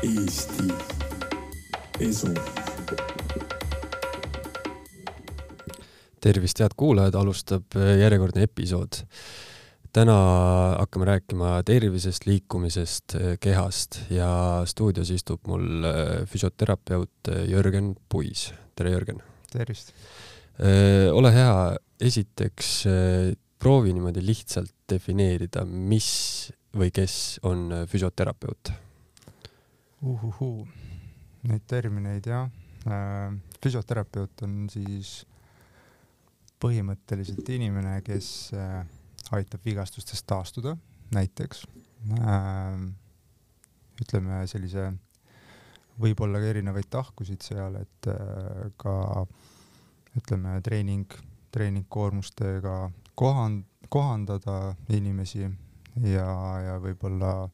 Eesti Esu. tervist, head kuulajad, alustab järjekordne episood. täna hakkame rääkima tervisest, liikumisest, kehast ja stuudios istub mul füsioterapeut Jörgen Puis. tere, Jörgen! tervist! ole hea, esiteks proovi niimoodi lihtsalt defineerida, mis või kes on füsioterapeut uhuhuu, neid termineid jah. füsioterapeut on siis põhimõtteliselt inimene, kes aitab vigastustest taastuda, näiteks. ütleme sellise, võib-olla ka erinevaid tahkusid seal, et ka ütleme, treening, treeningkoormustega kohand-, kohandada inimesi ja, ja võib-olla,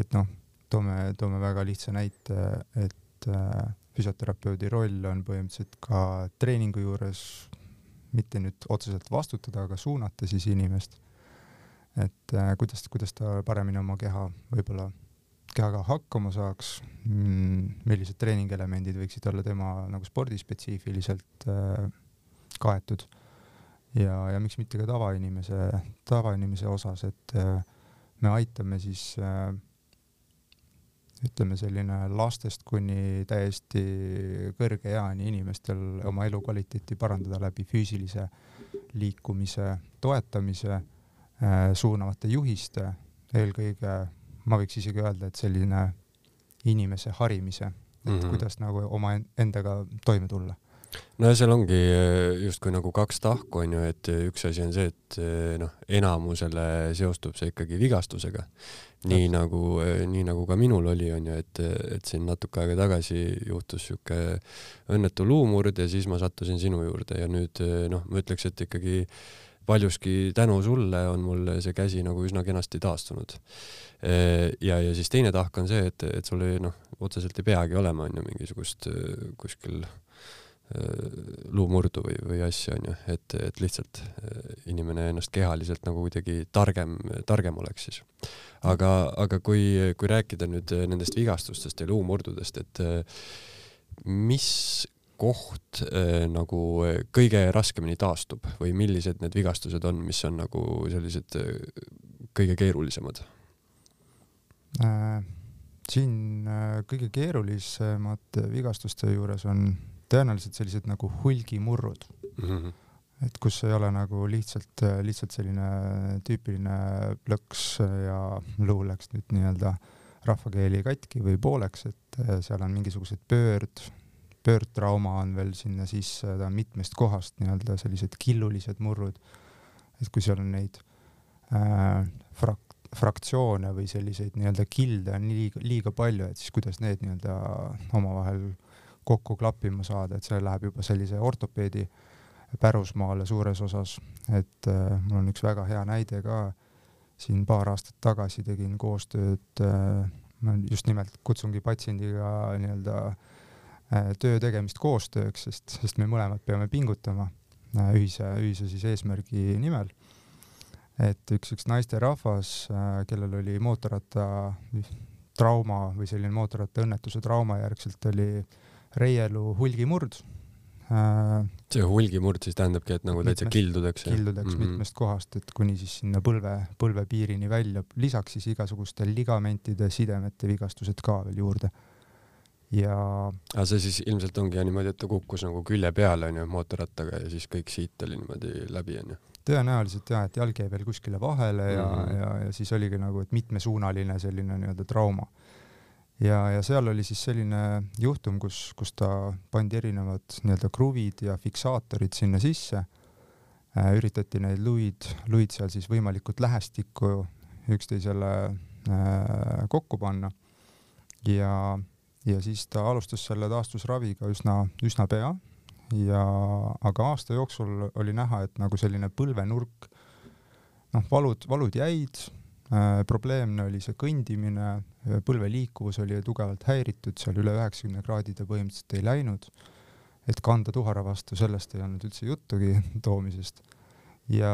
et noh toome, toome väga lihtsa näite, et äh, füsioterapeudi roll on põhimõtteliselt ka treeningu juures mitte nüüd otseselt vastutada, aga suunata siis inimest. et äh, kuidas, kuidas ta paremini oma keha võib-olla, kehaga hakkama saaks mm,, millised treeningelemendid võiksid olla tema nagu spordispetsiifiliselt äh, kaetud ja, ja miks mitte ka tavainimese, tavainimese osas, et äh, me aitame siis äh, ütleme selline lastest kuni täiesti kõrge eani inimestel oma elukvaliteeti parandada läbi füüsilise liikumise toetamise, äh, suunavate juhiste, eelkõige ma võiks isegi öelda, et selline inimese harimise, et mm -hmm. kuidas nagu oma endaga toime tulla no ja seal ongi äh, justkui nagu kaks tahku onju, et üks asi on see, et äh, noh, enamusele seostub see ikkagi vigastusega nii Täpselt. nagu, eh, nii nagu ka minul oli, onju, et, et siin natuke aega tagasi juhtus siuke õnnetu luumurd ja siis ma sattusin sinu juurde ja nüüd eh, noh, ma ütleks, et ikkagi paljuski tänu sulle on mul see käsi nagu üsna kenasti taastunud. Eh, ja, ja siis teine tahk on see, et, et sul ei noh, otseselt ei peagi olema onju mingisugust kuskil Äh, luumurdu või, või asju, onju, et, et lihtsalt äh, inimene ennast kehaliselt nagu kuidagi targem, targem oleks siis. aga, aga kui, kui rääkida nüüd nendest vigastustest ja luumurdudest, et äh, mis koht äh, nagu kõige raskemini taastub või millised need vigastused on, mis on nagu sellised äh, kõige keerulisemad äh,? siin äh, kõige keerulisemate vigastuste juures on tõenäoliselt sellised nagu hulgimurrud mm. -hmm. et kus ei ole nagu lihtsalt, lihtsalt selline tüüpiline plõks ja luu läks nüüd nii-öelda rahvakeeli katki või pooleks, et seal on mingisugused pöörd, pöördtrauma on veel sinna sisse, ta on mitmest kohast nii-öelda sellised killulised murrud. et kui seal on neid äh, frak-, fraktsioone või selliseid nii-öelda kilde on liiga, liiga palju, et siis kuidas need nii-öelda omavahel kokku klappima saada, et see läheb juba sellise ortopeedi pärusmaale suures osas, et äh, mul on üks väga hea näide ka, siin paar aastat tagasi tegin koostööd äh,, ma just nimelt kutsungi patsiendiga nii-öelda äh, töö tegemist koostööks, sest, sest me mõlemad peame pingutama äh, ühise, ühise siis eesmärgi nimel. et üks, üks naisterahvas äh,, kellel oli mootorratta trauma või selline mootorrattaõnnetuse trauma järgselt oli äh, reielu hulgimurd äh,. see hulgimurd siis tähendabki, et nagu täitsa kildudeks? kildudeks mm -hmm. mitmest kohast, et kuni siis sinna põlve, põlvepiirini välja, lisaks siis igasuguste ligamentide, sidemete vigastused ka veel juurde. ja. aga see siis ilmselt ongi ja niimoodi, et ta kukkus nagu külje peale onju mootorrattaga ja siis kõik siit oli niimoodi läbi onju? tõenäoliselt jah, et jalg jäi veel kuskile vahele ja mm, -hmm. ja, ja siis oligi nagu, et mitmesuunaline selline nii-öelda trauma ja, ja seal oli siis selline juhtum, kus, kus ta pandi erinevad nii-öelda kruvid ja fiksaatorid sinna sisse. Äh,, üritati neid luid, luid seal siis võimalikult lähestikku üksteisele äh, kokku panna. Ja, ja siis ta alustas selle taastusraviga üsna, üsna pea. Ja, aga aasta jooksul oli näha, et nagu selline põlvenurk, noh, valud, valud jäid probleemne oli see kõndimine, äh, põlve liikuvus oli tugevalt häiritud, seal üle üheksakümne kraadi ta põhimõtteliselt ei läinud. et kanda tuhara vastu, sellest ei olnud üldse juttugi toomisest. ja,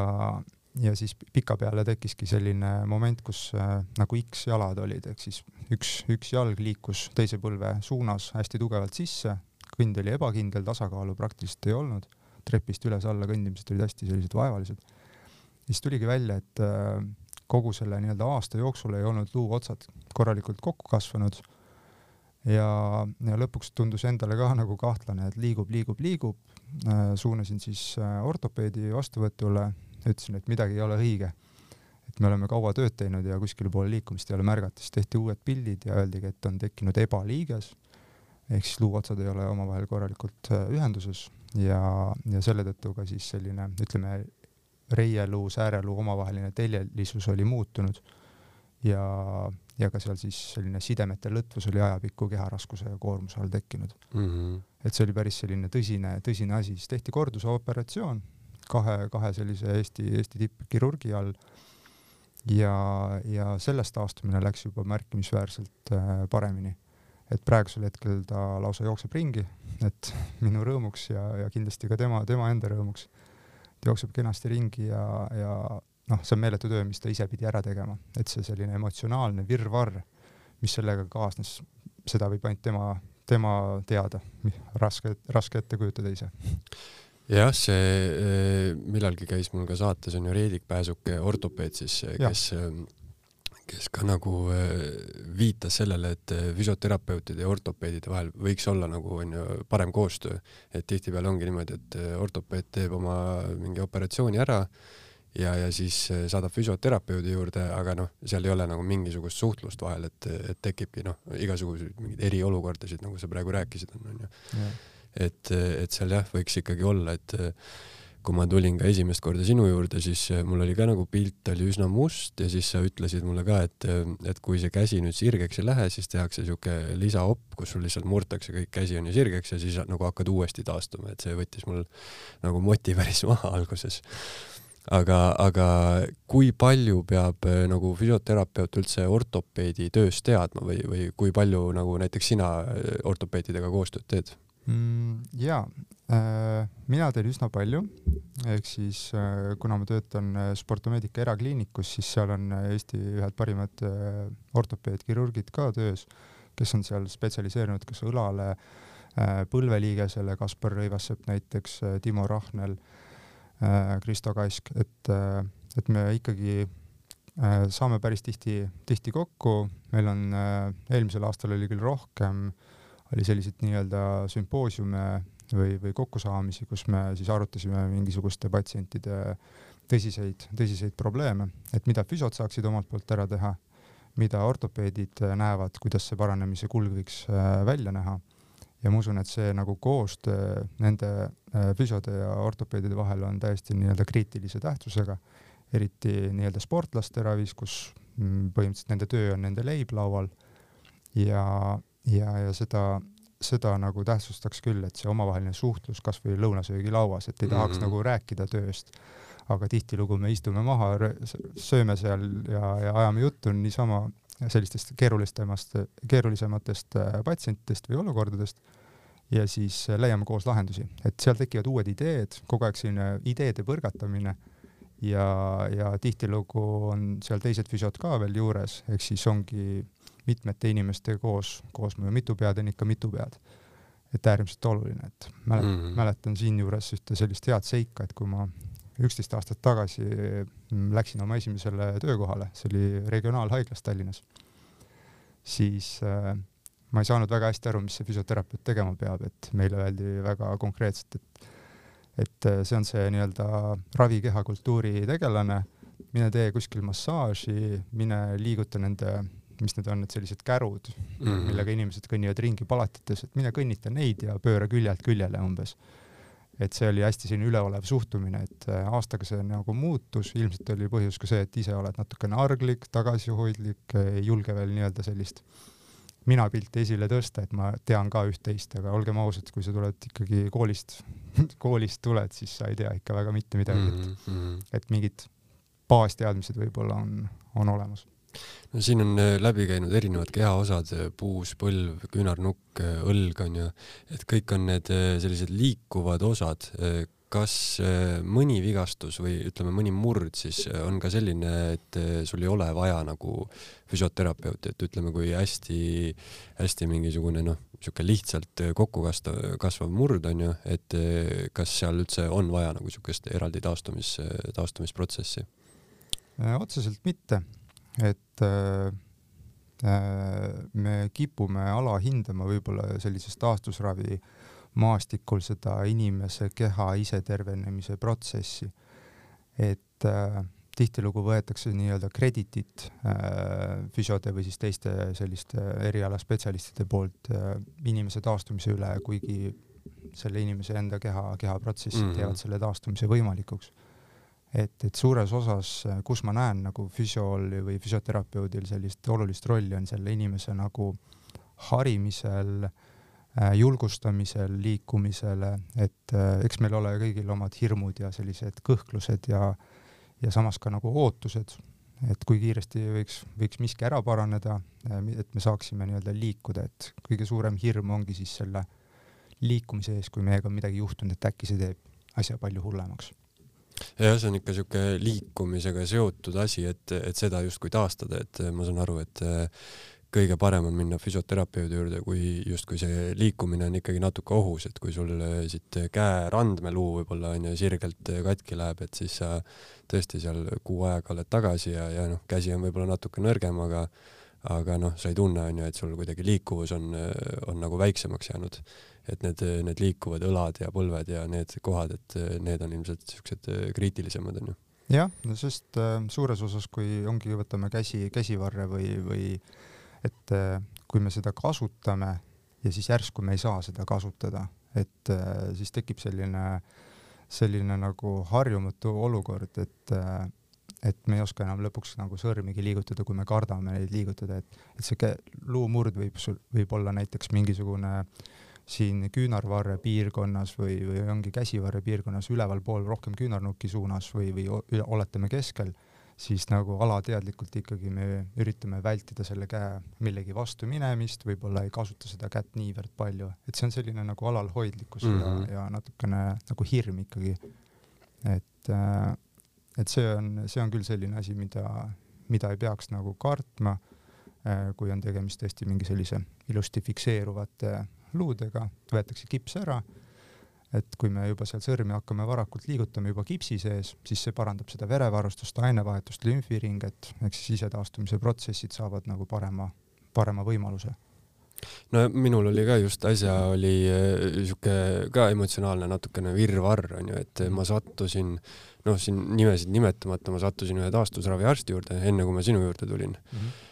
ja siis pikapeale tekkiski selline moment, kus äh, nagu X-jalad olid, ehk siis üks, üks jalg liikus teise põlve suunas hästi tugevalt sisse, kõnd oli ebakindel, tasakaalu praktiliselt ei olnud, trepist üles-alla kõndimised olid hästi sellised vaevalised. siis tuligi välja, et äh, kogu selle nii-öelda aasta jooksul ei olnud luuotsad korralikult kokku kasvanud. Ja, ja lõpuks tundus endale ka nagu kahtlane, et liigub, liigub, liigub. Äh, suunasin siis äh, ortopeedi vastuvõtule. Ütlesin, et midagi ei ole õige. et me oleme kaua tööd teinud ja kuskile poole liikumist ei ole märgata, siis tehti uued pildid ja öeldigi, et on tekkinud ebaliiges. Ehk siis luuotsad ei ole omavahel korralikult äh, ühenduses. Ja, ja selle tõttu ka siis selline, ütleme, reieluu, sääreluu omavaheline teljelisus oli muutunud ja, ja ka seal siis selline sidemete lõtvus oli ajapikku keharaskuse ja koormuse all tekkinud mm. -hmm. et see oli päris selline tõsine, tõsine asi, siis tehti kordusoperatsioon kahe, kahe sellise Eesti, Eesti tippkirurgi all. ja, ja sellest taastumine läks juba märkimisväärselt äh, paremini. et praegusel hetkel ta lausa jookseb ringi, et minu rõõmuks ja, ja kindlasti ka tema, tema enda rõõmuks. Jookseb kenasti ringi ja, ja noh, see on meeletu töö, mis ta ise pidi ära tegema, et see selline emotsionaalne virvarr, mis sellega kaasnes, seda võib ainult tema, tema teada, raske, raske ette kujutada ise. Jah, see eh, millalgi käis mul ka saates on ju Reedik Pääsuke, ortopeed siis, kes, eh, kes ka nagu eh, viitas sellele, et füsioterapeutide ja ortopeedide vahel võiks olla nagu onju parem koostöö, et tihtipeale ongi niimoodi, et ortopeed teeb oma mingi operatsiooni ära ja, ja siis saadab füsioterapeudi juurde, aga noh, seal ei ole nagu mingisugust suhtlust vahel, et, et tekibki noh, igasuguseid mingeid eriolukordasid, nagu sa praegu rääkisid, onju et, et seal jah, võiks ikkagi olla, et kui ma tulin ka esimest korda sinu juurde, siis mul oli ka nagu pilt oli üsna must ja siis sa ütlesid mulle ka, et, et kui see käsi nüüd sirgeks ei lähe, siis tehakse siuke lisaopp, kus sul lihtsalt murtakse kõik käsi on ju sirgeks ja siis nagu hakkad uuesti taastuma, et see võttis mul nagu moti päris maha alguses. aga, aga kui palju peab nagu füsioterapeut üldse ortopeedi tööst teadma või, või kui palju nagu näiteks sina ortopeedidega koostööd teed? Mm,? jaa äh,, mina teen üsna palju, ehk siis äh, kuna ma töötan äh, Sportomeedica erakliinikus, siis seal on Eesti ühed parimad ortopeedkirurgid ka töös, kes on seal spetsialiseerunud kas õlale põlveliigesele, Kaspar Rõivassepp näiteks Timo Rahnel Kristo Kask, et et me ikkagi saame päris tihti, tihti kokku, meil on eelmisel aastal oli küll rohkem äh, oli selliseid nii-öelda sümpoosiume või, või kokkusaamisi, kus me siis arutasime mingisuguste patsientide tõsiseid, tõsiseid probleeme, et mida füsiod saaksid omalt poolt ära teha, mida ortopeedid näevad, kuidas see paranemise kulg võiks äh, välja näha. ja ma usun, et see nagu koostöö nende äh, füsiode ja ortopeedide vahel on täiesti nii-öelda kriitilise tähtsusega, eriti nii-öelda sportlaste ravis, kus mm, põhimõtteliselt nende töö on nende leib laual ja, ja, ja seda, seda nagu tähtsustaks küll, et see omavaheline suhtlus kasvõi lõunasöögilauas, et ei tahaks mm -hmm. nagu rääkida tööst, aga tihtilugu me istume maha, sööme seal ja, ja ajame juttu niisama sellistest keerulistemast, keerulisematest äh, patsientidest või olukordadest ja siis äh, leiame koos lahendusi, et seal tekivad uued ideed, kogu aeg selline ideede põrgatamine ja, ja tihtilugu on seal teised füsiod ka veel juures, ehk siis ongi mitmete inimestega koos, koosmõju mitu pead on ikka mitu pead. et äärmiselt oluline, et mäletan mm, -hmm. mäletan siinjuures ühte sellist head seika, et kui ma üksteist aastat tagasi läksin oma esimesele töökohale, see oli regionaalhaiglas Tallinnas, siis äh, ma ei saanud väga hästi aru, mis see füsioterapeut tegema peab, et meile öeldi väga konkreetselt, et et äh, see on see nii-öelda ravikehakultuuri tegelane, mine tee kuskil massaaži, mine liiguta nende mis need on, need sellised kärud mm, -hmm. millega inimesed kõnnivad ringi palatites, et mine kõnnita neid ja pööra küljelt küljele umbes. et see oli hästi selline üleolev suhtumine, et äh, aastaga see nagu muutus, ilmselt oli põhjus ka see, et ise oled natukene arglik, tagasihoidlik, ei julge veel nii-öelda sellist minapilti esile tõsta, et ma tean ka üht-teist, aga olgem ausad, kui sa tuled ikkagi koolist koolist tuled, siis sa ei tea ikka väga mitte midagi, et mm, -hmm. et mingid baasteadmised võib-olla on, on olemas no siin on äh, läbi käinud erinevad kehaosad, äh, puus, põlv, küünarnukk, äh, õlg on ju, et kõik on need sellised liikuvad osad. kas mõni vigastus või ütleme, mõni murd siis on ka selline, et sul ei ole vaja nagu füsioterapeuti, et ütleme, kui hästi-hästi mingisugune noh, sihuke lihtsalt kokku kasvav, kasvav murd on ju, et kas seal üldse on vaja nagu siukest eraldi taastumis, taastumisprotsessi? otseselt mitte, et äh, me kipume alahindama võib-olla sellises taastusravi äh, maastikul seda inimese keha isetervenemise protsessi. et äh, tihtilugu võetakse nii-öelda kreditit äh, füsiode või siis teiste selliste erialaspetsialistide poolt äh, inimese taastumise üle, kuigi selle inimese enda keha, kehaprotsessid mm -hmm. teevad selle taastumise võimalikuks. Et, et suures osas, kus ma näen nagu füsiool või füsioterapeudil sellist olulist rolli, on selle inimese nagu harimisel äh, Äh, julgustamisel, liikumisele, et äh, eks meil ole kõigil omad hirmud ja sellised kõhklused ja ja samas ka nagu ootused, et kui kiiresti võiks, võiks miski ära paraneda, äh, et me saaksime nii-öelda liikuda, et kõige suurem hirm ongi siis selle liikumise ees, kui meiega on midagi juhtunud, et äkki see teeb asja palju hullemaks jah, see on ikka siuke liikumisega seotud asi, et, et seda justkui taastada, et ma saan aru, et kõige parem on minna füsioterapeudi juurde, kui justkui see liikumine on ikkagi natuke ohus, et kui sul siit käe randmeluu võib-olla onju sirgelt katki läheb, et siis sa tõesti seal kuu ajaga oled tagasi ja, ja noh, käsi on võib-olla natuke nõrgem, aga aga noh, sa ei tunne onju, et sul kuidagi liikuvus on, on nagu väiksemaks jäänud. et need, need liikuvad õlad ja põlved ja need kohad, et need on ilmselt siuksed kriitilisemad onju jah, no sest äh, suures osas, kui ongi, võtame käsi, käsivarre või, või et äh, kui me seda kasutame ja siis järsku me ei saa seda kasutada, et äh, siis tekib selline, selline nagu harjumatu olukord, et et me ei oska enam lõpuks nagu sõrmigi liigutada, kui me kardame neid liigutada, et, et see luumurd võib sul, võib olla näiteks mingisugune siin küünarvarre piirkonnas või, või ongi käsivarre piirkonnas ülevalpool rohkem küünarnuki suunas või, või oletame keskel siis nagu alateadlikult ikkagi me üritame vältida selle käe millegi vastu minemist, võib-olla ei kasuta seda kätt niivõrd palju, et see on selline nagu alalhoidlikkus mm -hmm. ja, mhm. ja natukene nagu hirm ikkagi. et, äh, et see on, see on küll selline asi, mida, mida ei peaks nagu kartma, äh, kui on tegemist tõesti mingi sellise ilusti fikseeruvate luudega, võetakse kips ära. Et kui me juba seal sõrmi hakkame varakult liigutama juba kipsi sees, siis see parandab seda verevarustust, ainevahetust, lümfiringet, ehk siis isetaastumise protsessid saavad nagu parema, parema võimaluse. No minul oli ka just äsja oli äh, sihuke ka emotsionaalne natukene virvarr onju, et ma sattusin, noh, siin nimesid nimetamata, ma sattusin ühe taastusraviarsti juurde, enne kui ma sinu juurde tulin mm. -hmm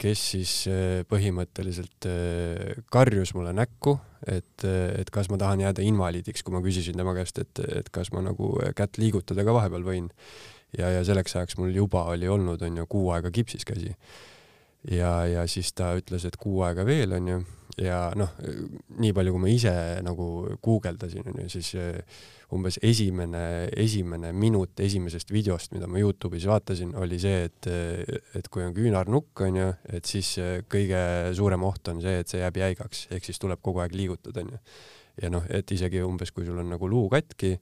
kes siis äh, põhimõtteliselt äh, karjus mulle näkku, et, et kas ma tahan jääda invaliidiks, kui ma küsisin tema käest, et, et kas ma nagu kätt liigutada ka vahepeal võin. ja, ja selleks ajaks mul juba oli olnud, onju, kuu aega kipsis käsi. ja, ja siis ta ütles, et kuu aega veel, onju, ja noh, nii palju, kui ma ise nagu guugeldasin, onju, siis umbes esimene, esimene minut esimesest videost, mida ma Youtube'is vaatasin, oli see, et, et kui on küünarnukk, onju, et siis kõige suurem oht on see, et see jääb jäigaks, ehk siis tuleb kogu aeg liigutada, onju. ja noh, et isegi umbes, kui sul on nagu luu katki,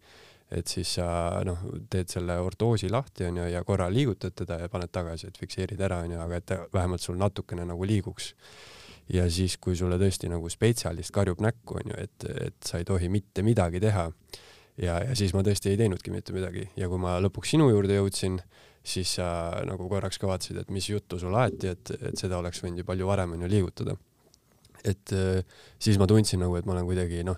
et siis sa noh, teed selle ortoosi lahti, onju, ja korra liigutad teda ja paned tagasi, et fikseerid ära, onju, aga et vähemalt sul natukene nagu liiguks ja siis, kui sulle tõesti nagu spetsialist karjub näkku, onju, et, et sa ei tohi mitte midagi teha, ja, ja siis ma tõesti ei teinudki mitte midagi ja kui ma lõpuks sinu juurde jõudsin, siis sa nagu korraks ka vaatasid, et mis juttu sul aeti, et, et seda oleks võinud ju palju varem onju liigutada. et äh, siis ma tundsin nagu, et ma olen kuidagi noh,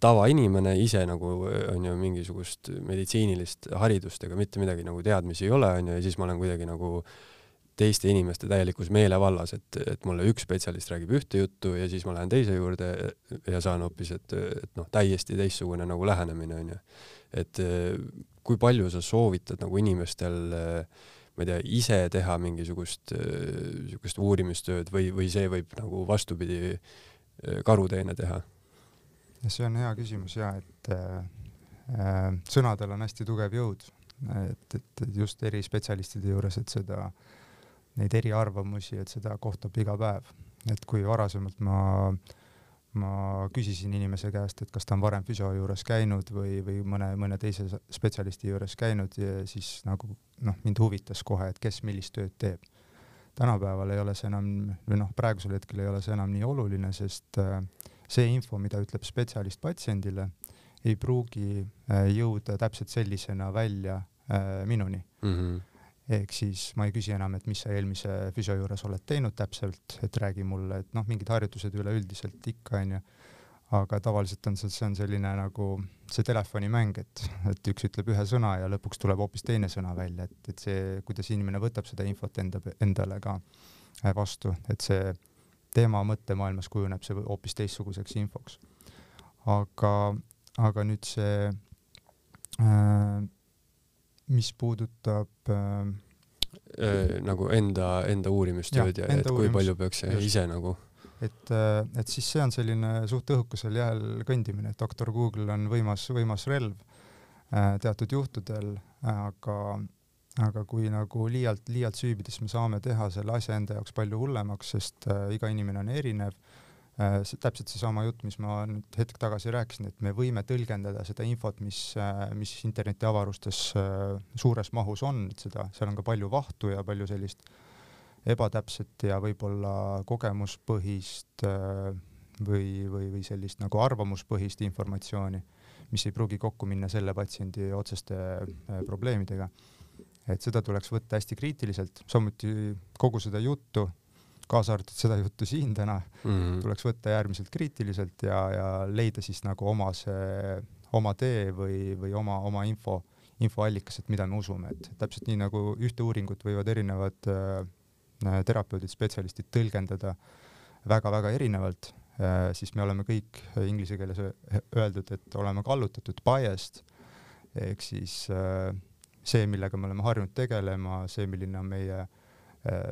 tavainimene ise nagu onju mingisugust meditsiinilist haridust ega mitte midagi nagu teadmisi ei ole onju ja siis ma olen kuidagi nagu äh, teiste inimeste täielikus meelevallas, et, et mulle üks spetsialist räägib ühte juttu ja siis ma lähen teise juurde ja saan hoopis, et, et noh, täiesti teistsugune nagu lähenemine onju. et kui palju sa soovitad nagu inimestel ma ei tea, ise teha mingisugust niisugust uurimistööd või, või see võib nagu vastupidi karuteene teha? see on hea küsimus ja et äh, sõnadel on hästi tugev jõud, et, et just erispetsialistide juures, et seda äh, neid eriarvamusi, et seda kohtab iga päev. et kui varasemalt ma ma küsisin inimese käest, et kas ta on varem füsio juures käinud või, või mõne, mõne teise spetsialisti juures käinud siis nagu noh, mind huvitas kohe, et kes millist tööd teeb. tänapäeval ei ole see enam, või noh, praegusel hetkel ei ole see enam nii oluline, sest äh, see info, mida ütleb spetsialist patsiendile, ei pruugi äh, jõuda täpselt sellisena välja äh, minuni mm. -hmm ehk siis ma ei küsi enam, et mis sa eelmise füsio juures oled teinud täpselt, et räägi mulle, et noh, mingid harjutused üleüldiselt ikka onju, aga tavaliselt on see, see on selline nagu see telefonimäng, et, et üks ütleb ühe sõna ja lõpuks tuleb hoopis teine sõna välja, et, et see, kuidas inimene võtab seda infot enda, endale ka äh, vastu, et see tema mõttemaailmas kujuneb see hoopis teistsuguseks infoks. aga, aga nüüd see äh, mis puudutab äh, äh, nagu enda, enda uurimistööd ja, ja et uurimus, kui palju peaks just. ise nagu et, äh, et siis see on selline suht õhukesel jääl kõndimine, et doktor Google on võimas, võimas relv äh, teatud juhtudel, aga, aga kui nagu liialt, liialt süübides me saame teha selle asja enda jaoks palju hullemaks, sest iga inimene on erinev see täpselt seesama jutt, mis ma nüüd hetk tagasi rääkisin, et me võime tõlgendada seda infot, mis, äh, mis internetiavarustes äh, suures mahus on, et seda, seal on ka palju vahtu ja palju sellist ebatäpset ja võib-olla kogemuspõhist või, või, või sellist nagu arvamuspõhist informatsiooni, mis ei pruugi kokku minna selle patsiendi otseste probleemidega. et seda tuleks võtta hästi kriitiliselt, samuti kogu seda juttu kaasa arvatud seda juttu siin täna mm, -hmm. tuleks võtta äärmiselt kriitiliselt ja, ja leida siis nagu oma see, oma tee või, või oma, oma info, infoallikas, et mida me usume, et täpselt nii nagu ühte uuringut võivad erinevad äh, terapeudid, spetsialistid tõlgendada väga-väga erinevalt äh,, siis me oleme kõik inglise keeles öeldud, et oleme kallutatud biased ehk siis äh, see, millega me oleme harjunud tegelema, see, milline on meie äh,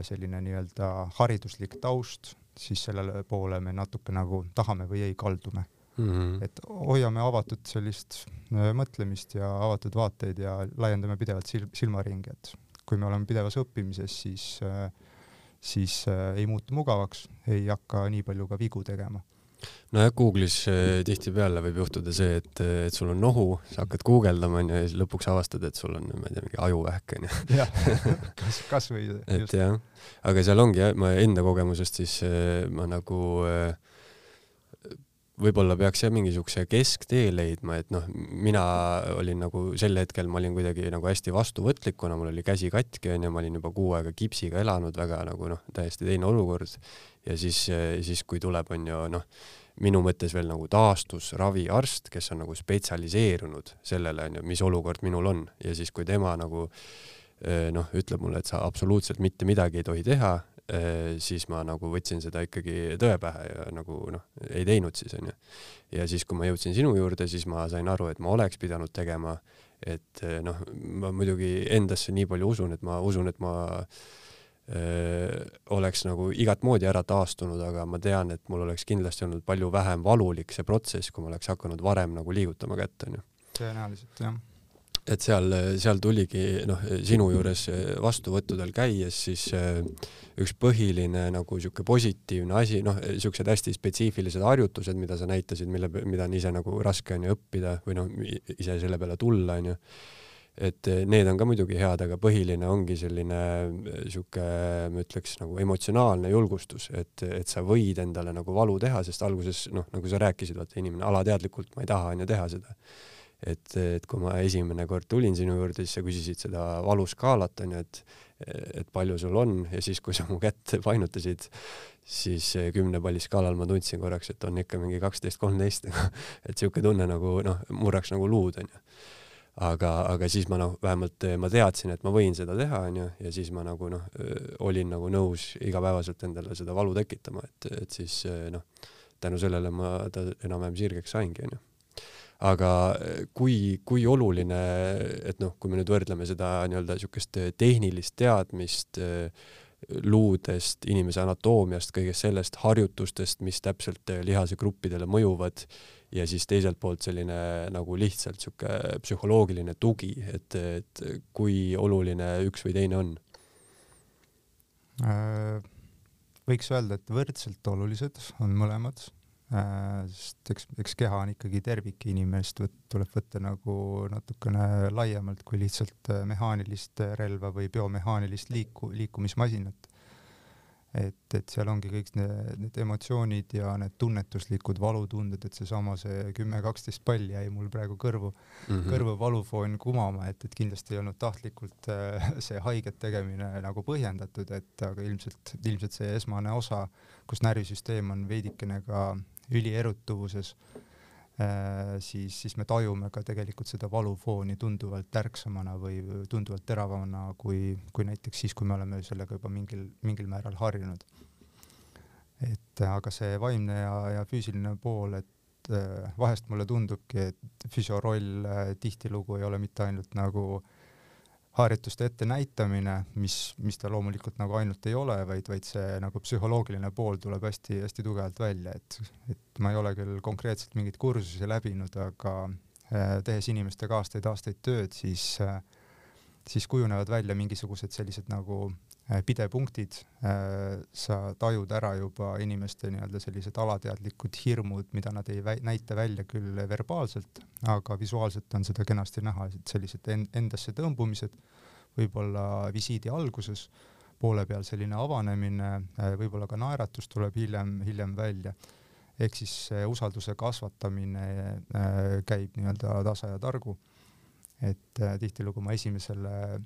selline nii-öelda hariduslik taust, siis sellele poole me natuke nagu tahame või ei kaldume mm. -hmm. et hoiame avatud sellist äh, mõtlemist ja avatud vaateid ja laiendame pidevalt sil-, silmaringi, et kui me oleme pidevas õppimises, siis, äh, siis ei muutu mugavaks, ei hakka nii palju ka vigu tegema nojah, Google'is eh, tihtipeale võib juhtuda see, et, et sul on nohu, sa hakkad guugeldama onju ja siis lõpuks avastad, et sul on, ma ei tea, mingi ajuvähk onju. jah, kas, kasvõi. et jah, aga seal ongi jah, ma enda kogemusest siis eh, ma nagu äh, võib-olla peaks jah mingisuguse kesktee leidma, et noh, mina olin nagu sel hetkel ma olin kuidagi nagu hästi vastuvõtlik, kuna mul oli käsi katki onju, ma olin juba kuu aega kipsiga elanud, väga nagu noh, täiesti teine olukord. ja siis, siis kui tuleb onju noh, minu mõttes veel nagu taastusraviarst, kes on nagu spetsialiseerunud sellele onju, mis olukord minul on ja siis, kui tema nagu noh, ütleb mulle, et sa absoluutselt mitte midagi ei tohi teha, siis ma nagu võtsin seda ikkagi tõe pähe ja nagu noh, ei teinud siis onju. ja siis, kui ma jõudsin sinu juurde, siis ma sain aru, et ma oleks pidanud tegema, et äh, noh, ma muidugi endasse nii palju usun, et ma usun, et ma öö, äh, oleks nagu igat moodi ära taastunud, aga ma tean, et mul oleks kindlasti olnud palju vähem valulik see protsess, kui ma oleks hakanud varem nagu liigutama kätt onju. tõenäoliselt jah et seal, seal tuligi noh, sinu juures vastuvõttudel käies siis äh, üks põhiline nagu sihuke positiivne asi, noh, siuksed hästi spetsiifilised harjutused, mida sa näitasid, mille, mida on ise nagu raske on ju õppida või noh, ise selle peale tulla on ju. et need on ka muidugi head, aga põhiline ongi selline sihuke, ma ütleks nagu emotsionaalne julgustus, et, et sa võid endale nagu valu teha, sest alguses noh, nagu sa rääkisid, vaata inimene alateadlikult, ma ei taha on ju teha seda et, et kui ma esimene kord tulin sinu juurde, siis sa küsisid seda valuskaalat onju, et et palju sul on ja siis, kui sa mu kätt painutasid, siis kümne palli skaalal ma tundsin korraks, et on ikka mingi kaksteist, kolmteist, et siuke tunne nagu noh, murraks nagu luud onju. aga, aga siis ma noh, vähemalt ma teadsin, et ma võin seda teha onju ja siis ma nagu noh, olin nagu nõus igapäevaselt endale seda valu tekitama, et, et siis noh, tänu sellele ma ta enam-vähem sirgeks saingi onju aga eh, kui, kui oluline, et noh, kui me nüüd võrdleme seda nii-öelda niisugust eh, tehnilist teadmist eh, luudest, inimese anatoomiast, kõigest sellest, harjutustest, mis täpselt lihasegruppidele mõjuvad ja siis teiselt poolt selline nagu lihtsalt niisugune psühholoogiline tugi, et, et kui oluline üks või teine on? Äh, võiks öelda, et võrdselt olulised on mõlemad sest eks, eks keha on ikkagi tervik, inimest võt, tuleb võtta nagu natukene laiemalt kui lihtsalt äh, mehaanilist relva või biomehaanilist liiku, liikumismasinat et, et seal ongi kõik need, need emotsioonid ja need tunnetuslikud valutunded, et seesama see kümme-kaksteist palli jäi mul praegu kõrvu mm, -hmm. kõrvu valufoon kumama, et, et kindlasti ei olnud tahtlikult äh, see haiget tegemine nagu põhjendatud, et aga ilmselt, ilmselt see esmane osa, kus närvisüsteem on veidikene ka ülierutuvuses äh,, Äh, siis, siis me tajume ka tegelikult seda valufooni tunduvalt ärksamana või tunduvalt teravamana kui, kui näiteks siis, kui me oleme sellega juba mingil, mingil määral harjunud. et aga see vaimne ja, ja füüsiline pool, et äh, vahest mulle tundubki, et füsio roll äh, tihtilugu ei ole mitte ainult nagu äh, harjutuste ettenäitamine, mis, mis ta loomulikult nagu ainult ei ole, vaid, vaid see nagu psühholoogiline pool tuleb hästi-hästi tugevalt välja, et, et ma ei ole küll konkreetselt mingeid kursusi läbinud, aga äh, tehes inimestega aastaid-aastaid tööd, siis äh, siis kujunevad välja mingisugused sellised nagu äh, pidepunktid, sa tajud ära juba inimeste nii-öelda sellised alateadlikud hirmud, mida nad ei vä näita välja küll verbaalselt, aga visuaalselt on seda kenasti näha, et sellised endasse tõmbumised võib-olla visiidi alguses, poole peal selline avanemine, äh, võib-olla ka naeratus tuleb hiljem, hiljem välja. ehk siis usalduse kasvatamine äh, käib nii-öelda tasa ja targu. Et äh, tihtilugu ma esimesele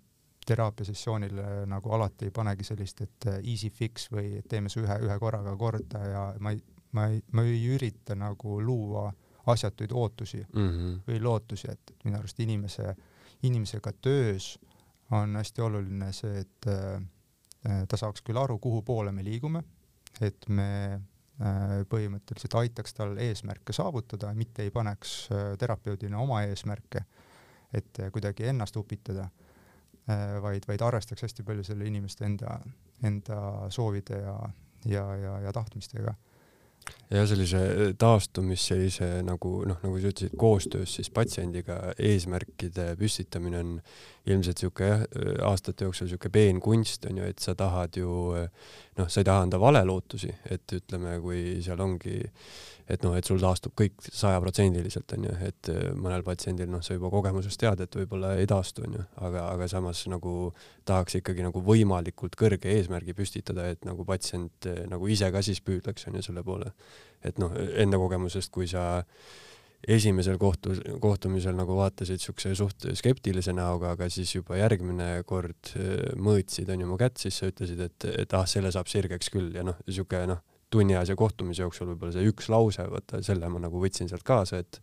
teraapiasessioonile nagu alati ei panegi sellist, et easy fix või teeme see ühe, ühe korraga korda ja ma ei, ma ei, ma ei ürita nagu luua asjatuid ootusi mm -hmm. või lootusi, et minu arust inimese, inimesega töös äh, on hästi oluline see, et äh, ta saaks küll aru, kuhu poole me liigume, et me äh, põhimõtteliselt aitaks tal eesmärke saavutada, mitte ei paneks äh, terapeudina oma eesmärke, et kuidagi ennast upitada, vaid, vaid arvestaks hästi palju selle inimeste enda, enda soovide ja, ja, ja, ja tahtmistega. Ja sellise äh, taastumis sellise nagu noh, nagu sa ütlesid, koostöös siis patsiendiga eesmärkide püstitamine on ilmselt sihuke jah, aastate jooksul sihuke peen kunst on ju, et sa tahad ju noh, sa ei taha anda valelootusi, et ütleme, kui seal ongi et noh, et sul taastub kõik sajaprotsendiliselt onju, et äh, mõnel patsiendil noh, sa juba kogemusest tead, et võib-olla ei taastu onju, aga, aga samas nagu tahaks ikkagi nagu võimalikult kõrge eesmärgi püstitada, et nagu patsient nagu ise ka siis püüdleks onju selle poole. et noh, enda kogemusest, kui sa esimesel kohtu, kohtumisel nagu vaatasid siukse suht skeptilise näoga, aga siis juba järgmine kord äh, mõõtsid onju mu kätt, siis sa ütlesid, et, et ah, selle saab sirgeks küll ja noh, siuke noh tunniajase kohtumise jooksul võib-olla see üks lause, vaata selle ma nagu võtsin sealt kaasa, et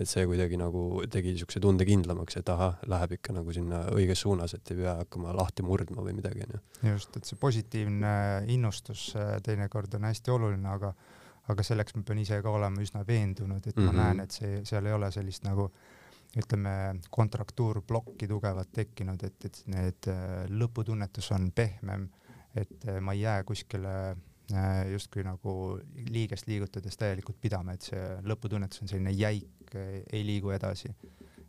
et see kuidagi nagu tegi niisuguse tunde kindlamaks, et ahah, läheb ikka nagu sinna õiges suunas, et ei pea hakkama lahti murdma või midagi, onju. just, et see positiivne innustus äh, teinekord on hästi oluline, aga aga selleks ma pean ise ka olema üsna veendunud, et mm -hmm. ma mhm. näen, et see, seal ei ole sellist nagu ütleme, kontraktuurplokki tugevat tekkinud, et, et need äh, lõputunnetus on pehmem, et äh, ma ei jää kuskile Äh, justkui nagu liigest liigutades täielikult pidama, et see lõputunnetus on selline jäik, ei liigu edasi.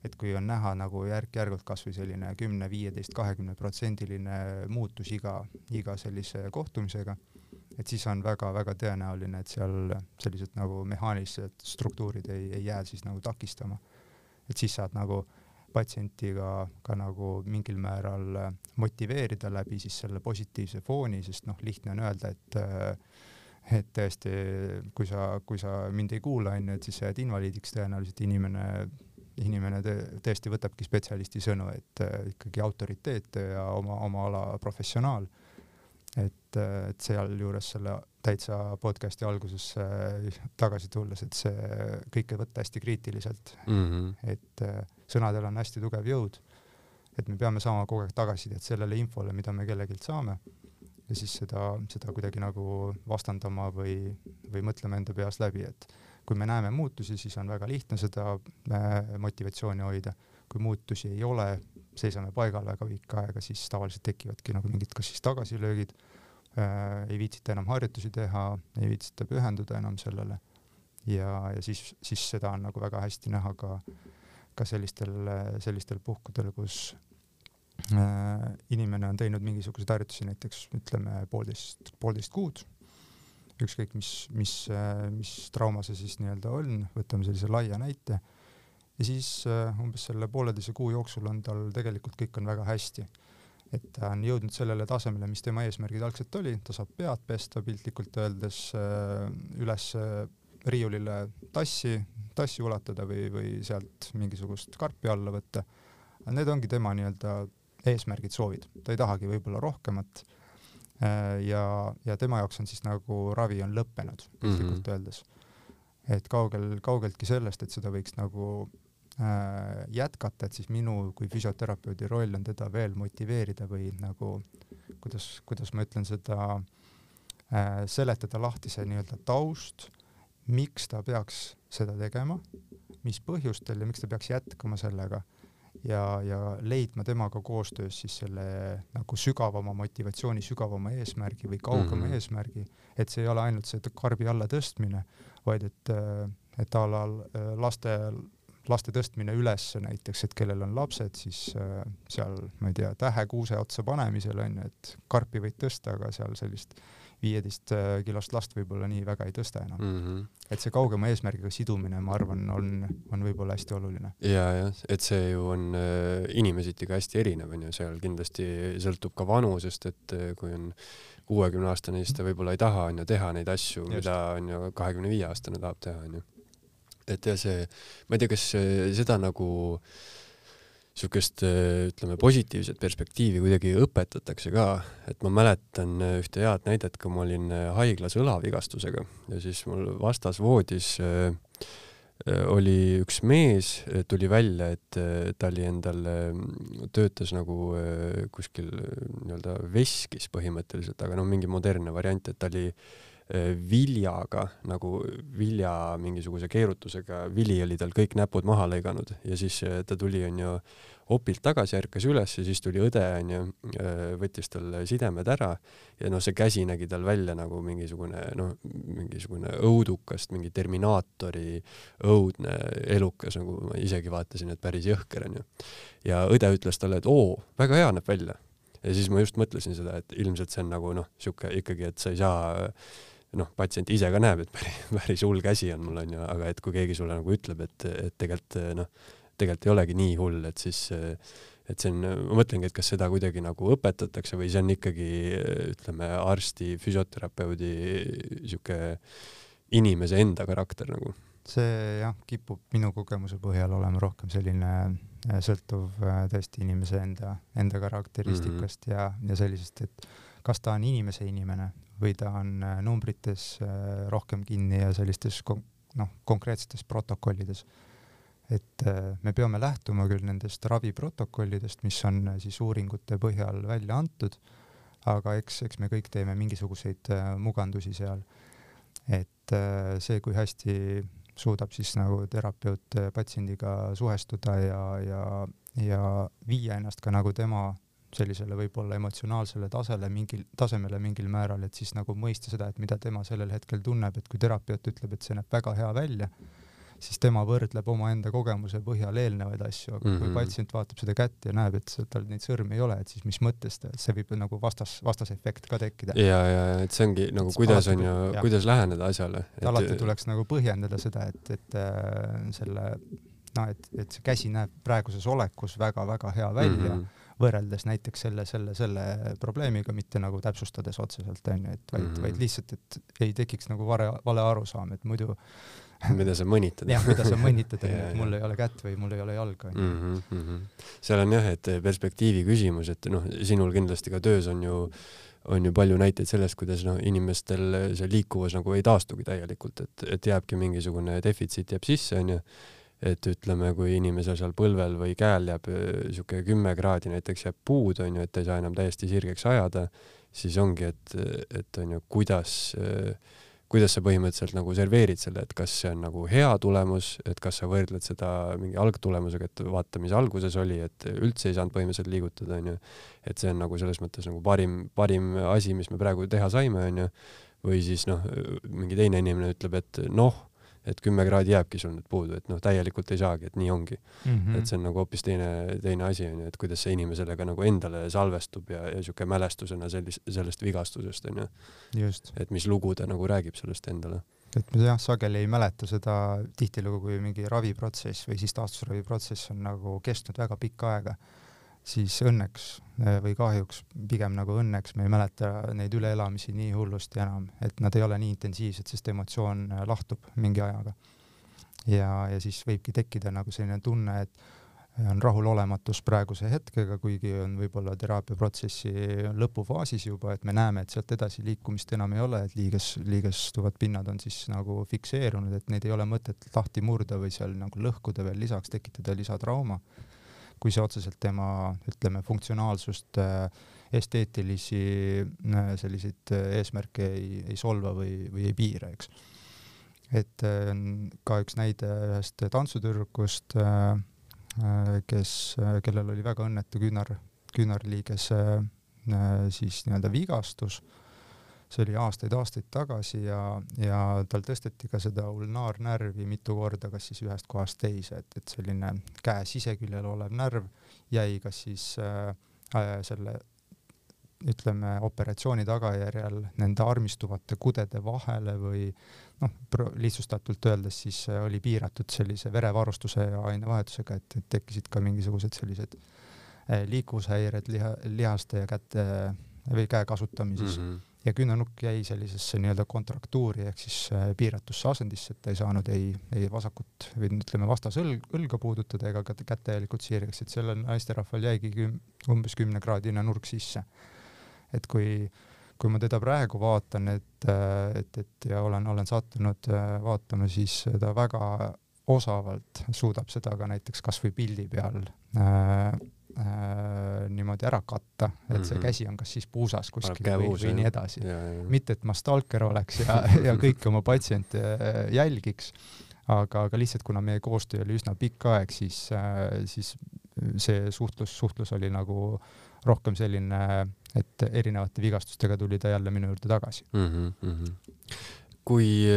et kui on näha nagu järk-järgult kasvõi selline kümne, viieteist, kahekümne protsendiline muutus iga, iga sellise kohtumisega, et siis on väga-väga tõenäoline, et seal sellised nagu mehaanilised struktuurid ei, ei jää siis nagu takistama. et siis saad nagu patsienti ka, ka nagu mingil määral äh, motiveerida läbi siis selle positiivse fooni, sest noh, lihtne on öelda, et äh, et tõesti, kui sa, kui sa mind ei kuula, onju, et siis sa jääd invaliidiks, tõenäoliselt inimene, inimene tõesti võtabki spetsialisti sõnu, et äh, ikkagi autoriteet ja oma, oma ala professionaal. Et, et sealjuures selle täitsa podcast'i algusesse tagasi tulles, et see kõike võtta hästi kriitiliselt mm, -hmm. et sõnadel on hästi tugev jõud. et me peame saama kogu aeg tagasisidet sellele infole, mida me kellelgi saame ja siis seda, seda kuidagi nagu vastandama või, või mõtlema enda peas läbi, et kui me näeme muutusi, siis on väga lihtne seda äh, motivatsiooni hoida. kui muutusi ei ole, seisame paigal väga pikka aega, siis tavaliselt tekivadki nagu mingid kas siis tagasilöögid ei viitsita enam harjutusi teha, ei viitsita pühenduda enam sellele. Ja, ja siis, siis seda on nagu väga hästi näha ka äh, ka sellistel, sellistel puhkudel, kus äh, inimene on teinud mingisuguseid harjutusi näiteks ütleme poolteist, poolteist kuud. Ükskõik mis, mis, mis trauma see siis nii-öelda on, võtame sellise laia näite, ja siis umbes selle pooleteise kuu jooksul on tal tegelikult kõik on väga hästi. Et ta on jõudnud sellele tasemele, mis tema eesmärgid algselt oli, ta saab pead pesta piltlikult öeldes üles riiulile tassi, tassi ulatada või, või sealt mingisugust karpi alla võtta. Need ongi tema nii-öelda eesmärgid, soovid, ta ei tahagi võib-olla rohkemat Äh, ja, ja tema jaoks on siis nagu ravi on lõppenud piltlikult mm -hmm. öeldes. et kaugel, kaugeltki sellest, et seda võiks nagu äh, jätkata, et siis minu kui füsioterapeudi roll on teda veel motiveerida või nagu kuidas, kuidas ma ütlen seda äh,, seletada lahti see nii-öelda taust, miks ta peaks seda tegema, mis põhjustel ja miks ta peaks jätkama sellega ja, ja leidma temaga koostöös siis selle nagu sügavama motivatsiooni, sügavama eesmärgi või kaugema mm -hmm. eesmärgi, et see ei ole ainult see karbi alla tõstmine, vaid et, et a la laste, laste tõstmine üles näiteks, et kellel on lapsed, siis seal, ma ei tea, tähe kuuse otsa panemisel on ju, et karpi võid tõsta, aga seal sellist viieteist äh, kilost last võib-olla nii väga ei tõsta enam mm. -hmm. et see kaugema eesmärgiga sidumine, ma arvan, on, on võib-olla hästi oluline. ja, jah, et see ju on äh, inimesiti ka hästi erinev onju, seal kindlasti sõltub ka vanusest, et äh, kui on kuuekümne aastane, siis ta võib-olla ei taha onju teha neid asju, mida onju kahekümne viie aastane tahab teha onju. Et ja see, ma ei tea, kas seda nagu äh, niisugust ütleme positiivset perspektiivi kuidagi õpetatakse ka, et ma mäletan ühte head näidet, kui ma olin haiglas õlavigastusega ja siis mul vastas voodis äh, oli üks mees, tuli välja, et ta oli endal, töötas nagu kuskil nii-öelda veskis põhimõtteliselt, aga no mingi modernne variant, et ta oli viljaga nagu vilja mingisuguse keerutusega, vili oli tal kõik näpud maha lõiganud ja siis ta tuli onju opilt tagasi, ärkas üles ja siis tuli õde onju, äh, võttis tal sidemed ära ja noh, see käsi nägi tal välja nagu mingisugune noh, mingisugune õudukast, mingi Terminaatori õudne elukas, nagu ma isegi vaatasin, et päris jõhker onju. ja õde ütles talle, et oo, väga hea näeb välja. ja siis ma just mõtlesin seda, et ilmselt see on nagu noh, sihuke ikkagi, et sa ei saa noh, patsient ise ka näeb, et päris, päris hull käsi on mul onju, aga et kui keegi sulle nagu ütleb, et, et tegelikult noh, tegelikult ei olegi nii hull, et siis et see on, ma mõtlengi, et kas seda kuidagi nagu õpetatakse või see on ikkagi ütleme, arsti, füsioterapeudi sihuke inimese enda karakter nagu? see jah, kipub minu kogemuse põhjal olema rohkem selline sõltuv tõesti inimese enda, enda karakteristikast mm -hmm. ja, ja sellisest, et kas ta on inimese inimene või ta on äh, numbrites rohkem kinni ja sellistes noh, konkreetsetes protokollides et äh, me peame lähtuma küll nendest raviprotokollidest, mis on äh, siis uuringute põhjal välja antud, aga eks, eks me kõik teeme mingisuguseid äh, mugandusi seal. et see, kui hästi suudab siis nagu terapeut patsiendiga suhestuda ja, ja, ja viia ennast ka nagu tema sellisele võib-olla emotsionaalsele tasele mingil, tasemele mingil määral, et siis nagu mõista seda, et mida tema sellel hetkel tunneb, et kui terapeut ütleb, et see näeb väga hea välja siis tema võrdleb omaenda kogemuse põhjal eelnevaid asju, aga mm -hmm. kui mhm. patsient vaatab seda kätt ja näeb, et tal neid sõrmi ei ole, et siis mis mõttes ta, see võib nagu vastas, vastasefekt ka tekkida. ja, ja, et see ongi nagu, kuidas on ju, kuidas läheneda asjale et.... alati tuleks nagu põhjendada seda, et, et äh, selle noh, et, et see käsi näeb praeguses olekus väga-väga hea välja mm. -hmm võrreldes näiteks selle, selle, selle probleemiga, mitte nagu täpsustades otseselt onju, et vaid mm, -hmm. vaid lihtsalt, et ei tekiks nagu vale, vale arusaam, et muidu mida sa mõnitad. jah, mida sa mõnitad, et mul ei ole kätt või mul ei ole jalga onju mm. -hmm. seal on jah, et perspektiivi küsimus, et noh, sinul kindlasti ka töös on ju on ju palju näiteid sellest, kuidas noh, inimestel see liikuvus nagu ei taastugi täielikult, et, et jääbki mingisugune defitsiit jääb sisse, onju. Et ütleme, kui inimesel seal põlvel või käel jääb äh, sihuke kümme kraadi näiteks jääb puud, onju, et ei saa enam täiesti sirgeks ajada, siis ongi, et, et onju, kuidas äh, kuidas sa põhimõtteliselt nagu serveerid selle, et kas see on nagu hea tulemus, et kas sa võrdled seda mingi algtulemusega, et vaata, mis alguses oli, et üldse ei saanud põhimõtteliselt liigutada, onju. et see on nagu selles mõttes nagu parim, parim asi, mis me praegu teha saime, onju. või siis noh, mingi teine inimene ütleb, et noh, et kümme kraadi jääbki sul nüüd puudu, et noh, täielikult ei saagi, et nii ongi mm. -hmm. et see on nagu hoopis teine, teine asi onju, et kuidas see inimene sellega nagu endale salvestub ja, ja siuke mälestusena sellist, sellest vigastusest onju. et mis lugu ta nagu räägib sellest endale. et me jah, sageli ei mäleta seda tihtilugu, kui mingi raviprotsess või siis taastusraviprotsess on nagu kestnud väga pikka aega, siis õnneks eh, või kahjuks, pigem nagu õnneks me ei mäleta neid üleelamisi nii hullusti enam, et nad ei ole nii intensiivsed, sest emotsioon eh, lahtub mingi ajaga. ja, ja siis võibki tekkida nagu selline tunne, et on rahulolematus praeguse hetkega, kuigi on võib-olla teraapiaprotsessi lõpufaasis juba, et me näeme, et sealt edasi liikumist enam ei ole, et liiges, liigestuvad pinnad on siis nagu fikseerunud, et neid ei ole mõtet lahti murda või seal nagu lõhkuda veel lisaks, tekitada lisatrauma. Kui see otseselt tema, ütleme, funktsionaalsust, esteetilisi selliseid eesmärke ei, ei solva või, või ei piira, eks. et ka üks näide ühest tantsutüdrukust äh, kes, kellel oli väga õnnetu küünar, küünarliigese siis nii-öelda vigastus. See oli aastaid-aastaid tagasi ja, ja tal tõsteti ka seda ulnaarnärvi mitu korda, kas siis ühest kohast teise, et, et selline käe siseküljel olev närv jäi kas siis äh, selle ütleme, operatsiooni tagajärjel nende armistuvate kudede vahele või noh, lihtsustatult öeldes siis oli piiratud sellise verevarustuse ja ainevahetusega, et, tekkisid ka mingisugused sellised liikuvushäired liha, lihaste ja käte või käe kasutamises mm. -hmm. Ja küünanukk jäi sellisesse nii-öelda kontraktuuri ehk siis piiratusse asendisse, et ta ei saanud ei, ei vasakut või ütleme vastasõlg, õlga puudutada ega ka kätt täielikult sirgeks, et sellel naisterahval jäigi küm, umbes kümnekraadine nurk sisse. Et kui, kui ma teda praegu vaatan, et, et, et ja olen, olen sattunud vaatama, siis ta väga osavalt suudab seda ka näiteks kasvõi pildi peal äh, äh, niimoodi ära katta, et see Mhm. käsi on kas siis puusas kuskil või, või nii edasi. mitte, et ma stalker oleks ja, ja kõiki oma patsiente äh, jälgiks, aga, aga lihtsalt kuna meie koostöö oli üsna pikk aeg, siis, siis see suhtlus, suhtlus oli nagu rohkem selline, et erinevate vigastustega tuli ta jälle minu juurde tagasi. mm. -hmm. kui,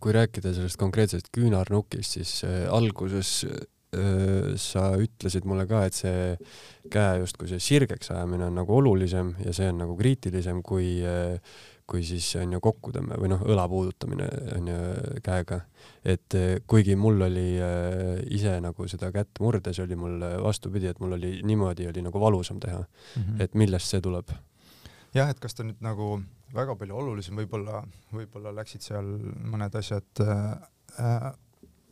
kui rääkida sellest konkreetsest küünarnukist, siis äh, alguses äh, sa ütlesid mulle ka, et see käe justkui see sirgeks ajamine on nagu olulisem ja see on nagu kriitilisem kui, kui siis on ju kokkutõmme või noh, õla puudutamine on ju käega. et kuigi mul oli ise nagu seda kätt murdes oli mul vastupidi, et mul oli niimoodi oli nagu valusam teha mm. -hmm. et millest see tuleb? jah, et kas ta nüüd nagu väga palju olulisem, võib-olla, võib-olla läksid seal mõned asjad äh,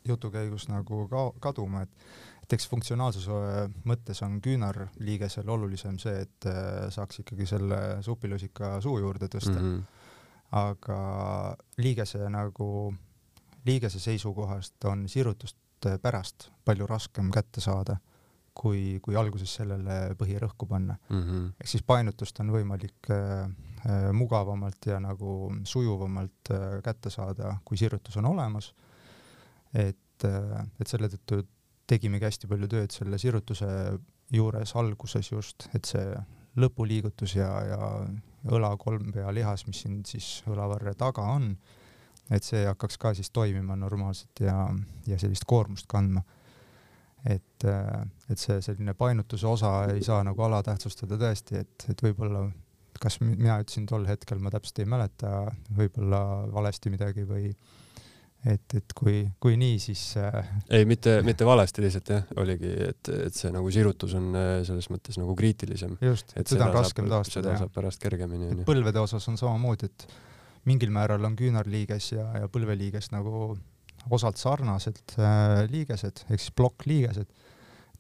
jutu käigus nagu ka kaduma, et et eks funktsionaalsuse mõttes on küünarliigesel olulisem see, et äh, saaks ikkagi selle supilusika suu juurde tõsta mm. -hmm. aga liigese nagu, liigese seisukohast on sirutust pärast palju raskem kätte saada, kui, kui alguses sellele põhirõhku panna Mm -hmm. ehk siis painutust on võimalik äh, äh, mugavamalt ja nagu sujuvamalt äh, kätte saada, kui sirutus on olemas. Et äh,, et selle tõttu tegimegi hästi palju tööd selle sirutuse juures alguses just, et see lõpuliigutus ja, ja õla kolmpea lihas, mis siin siis õlavarre taga on, et see hakkaks ka siis toimima normaalselt ja, ja sellist koormust kandma. Et, et see selline painutuse osa ei saa nagu alatähtsustada tõesti, et, et võib-olla kas mi- mina ütlesin tol hetkel, ma täpselt ei mäleta, võib-olla valesti midagi või et, et kui, kui nii, siis äh, ei, mitte, mitte valesti lihtsalt jah, oligi, et, et see nagu sirutus on äh, selles mõttes nagu kriitilisem. just, et seda on raskem taastada. seda saab pärast kergemini onju. põlvede osas on samamoodi, et mingil määral on küünarliiges ja, ja põlveliiges nagu osalt sarnased äh, liigesed ehk siis plokkliigesed.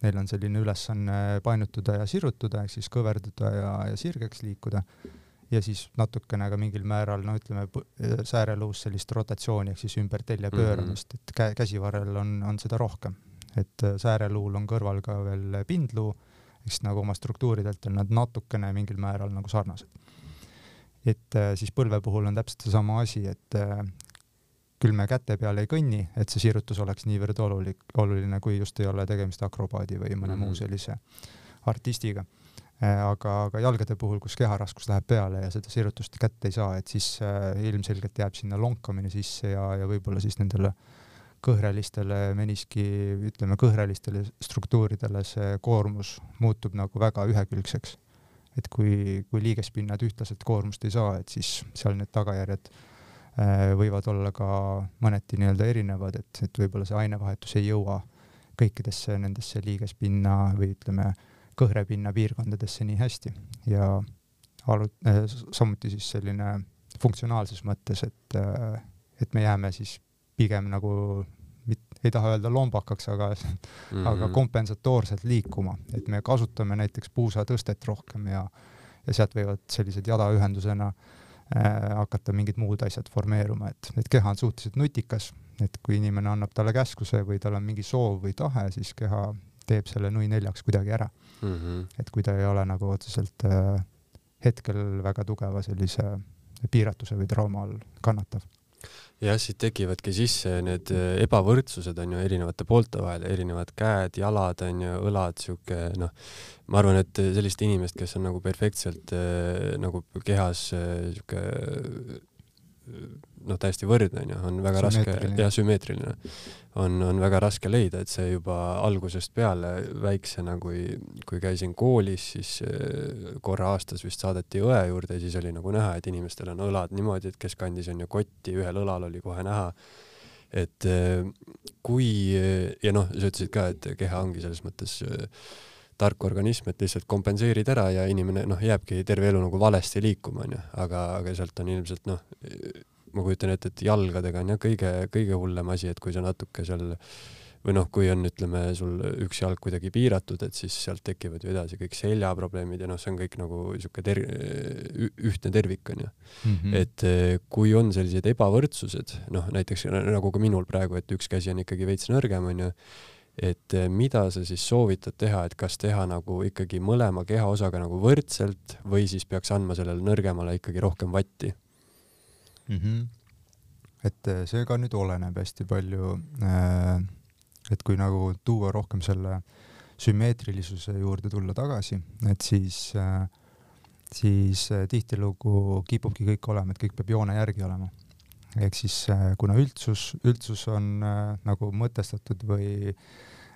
Neil on selline ülesanne painutada ja sirutuda ehk siis kõverduda ja, ja sirgeks liikuda ja siis natukene ka mingil määral no ütleme sääreluus sellist rotatsiooni ehk siis ümber telje Mhm. pööramist, et käe, käsivarrel on, on seda rohkem. et äh, sääreluul on kõrval ka veel pindluu, siis nagu oma struktuuridelt on nad natukene mingil määral nagu sarnased. et äh, siis põlve puhul on täpselt seesama asi, et äh, küll me käte peal ei kõnni, et see sirutus oleks niivõrd olulik, oluline, kui just ei ole tegemist akrobaadi või mõne mm -hmm. Mhm. muu sellise artistiga. Aga, aga jalgade puhul, kus keharaskus läheb peale ja seda sirutust kätte ei saa, et siis ilmselgelt jääb sinna lonkamine sisse ja, ja võib-olla siis nendele kõhrelistele meniski, ütleme kõhrelistele struktuuridele see koormus muutub nagu väga ühekülgseks. et kui, kui liigespinnad ühtlaselt koormust ei saa, et siis seal need tagajärjed võivad olla ka mõneti nii-öelda erinevad, et, et võib-olla see ainevahetus ei jõua kõikidesse nendesse liigespinna või ütleme, kõhrepinna piirkondadesse nii hästi ja alu- äh,, samuti siis selline funktsionaalses mõttes, et äh,, et me jääme siis pigem nagu mit-, ei taha öelda lombakaks, aga mm, -hmm. aga kompensatoorselt liikuma, et me kasutame näiteks puusatõstet rohkem ja ja sealt võivad sellised jadaühendusena äh, hakata mingid muud asjad formeeruma, et, et keha on suhteliselt nutikas. Et kui inimene annab talle käskluse või tal on mingi soov või tahe, siis keha teeb selle nui neljaks kuidagi ära mm. -hmm. et kui ta ei ole nagu otseselt äh, hetkel väga tugeva sellise piiratuse või trauma all kannatav jah, siit tekivadki sisse need äh, ebavõrdsused on ju erinevate poolte vahel, erinevad käed, jalad on ju, õlad, sihuke noh, ma arvan, et sellist inimest, kes on nagu perfektselt äh, nagu kehas äh, sihuke noh, täiesti võrdne onju, on väga raske ja sümmeetriline. on, on väga raske leida, et see juba algusest peale väiksena, kui, kui käisin koolis, siis eh, korra aastas vist saadeti õe juurde ja siis oli nagu näha, et inimestel on õlad niimoodi, et kes kandis onju kotti, ühel õlal oli kohe näha. Et eh, kui ja noh, sa ütlesid ka, et keha ongi selles mõttes eh, tark organism, et lihtsalt kompenseerid ära ja inimene noh, jääbki terve elu nagu valesti liikuma, onju, aga, aga sealt on ilmselt noh, ma kujutan ette, et jalgadega on jah kõige, kõige hullem asi, et kui sa natuke seal või noh, kui on, ütleme, sul üks jalg kuidagi piiratud, et siis sealt tekivad ju edasi kõik seljaprobleemid ja noh, see on kõik nagu niisugune ter-, ühtne tervik on ju. -hmm. et eh, kui on sellised ebavõrdsused, noh näiteks nagu ka minul praegu, et üks käsi on ikkagi veits nõrgem on ju, et eh, mida sa siis soovitad teha, et kas teha nagu ikkagi mõlema kehaosaga nagu võrdselt või siis peaks andma sellele nõrgemale ikkagi rohkem vatti mm. -hmm. et eh, see ka nüüd oleneb hästi palju äh,, et kui nagu tuua rohkem selle sümmeetrilisuse juurde tulla tagasi, et siis äh,, siis äh, tihtilugu kipubki kõik olema, et kõik peab joone järgi olema. ehk siis äh, kuna üldsus, üldsus on äh, nagu mõtestatud või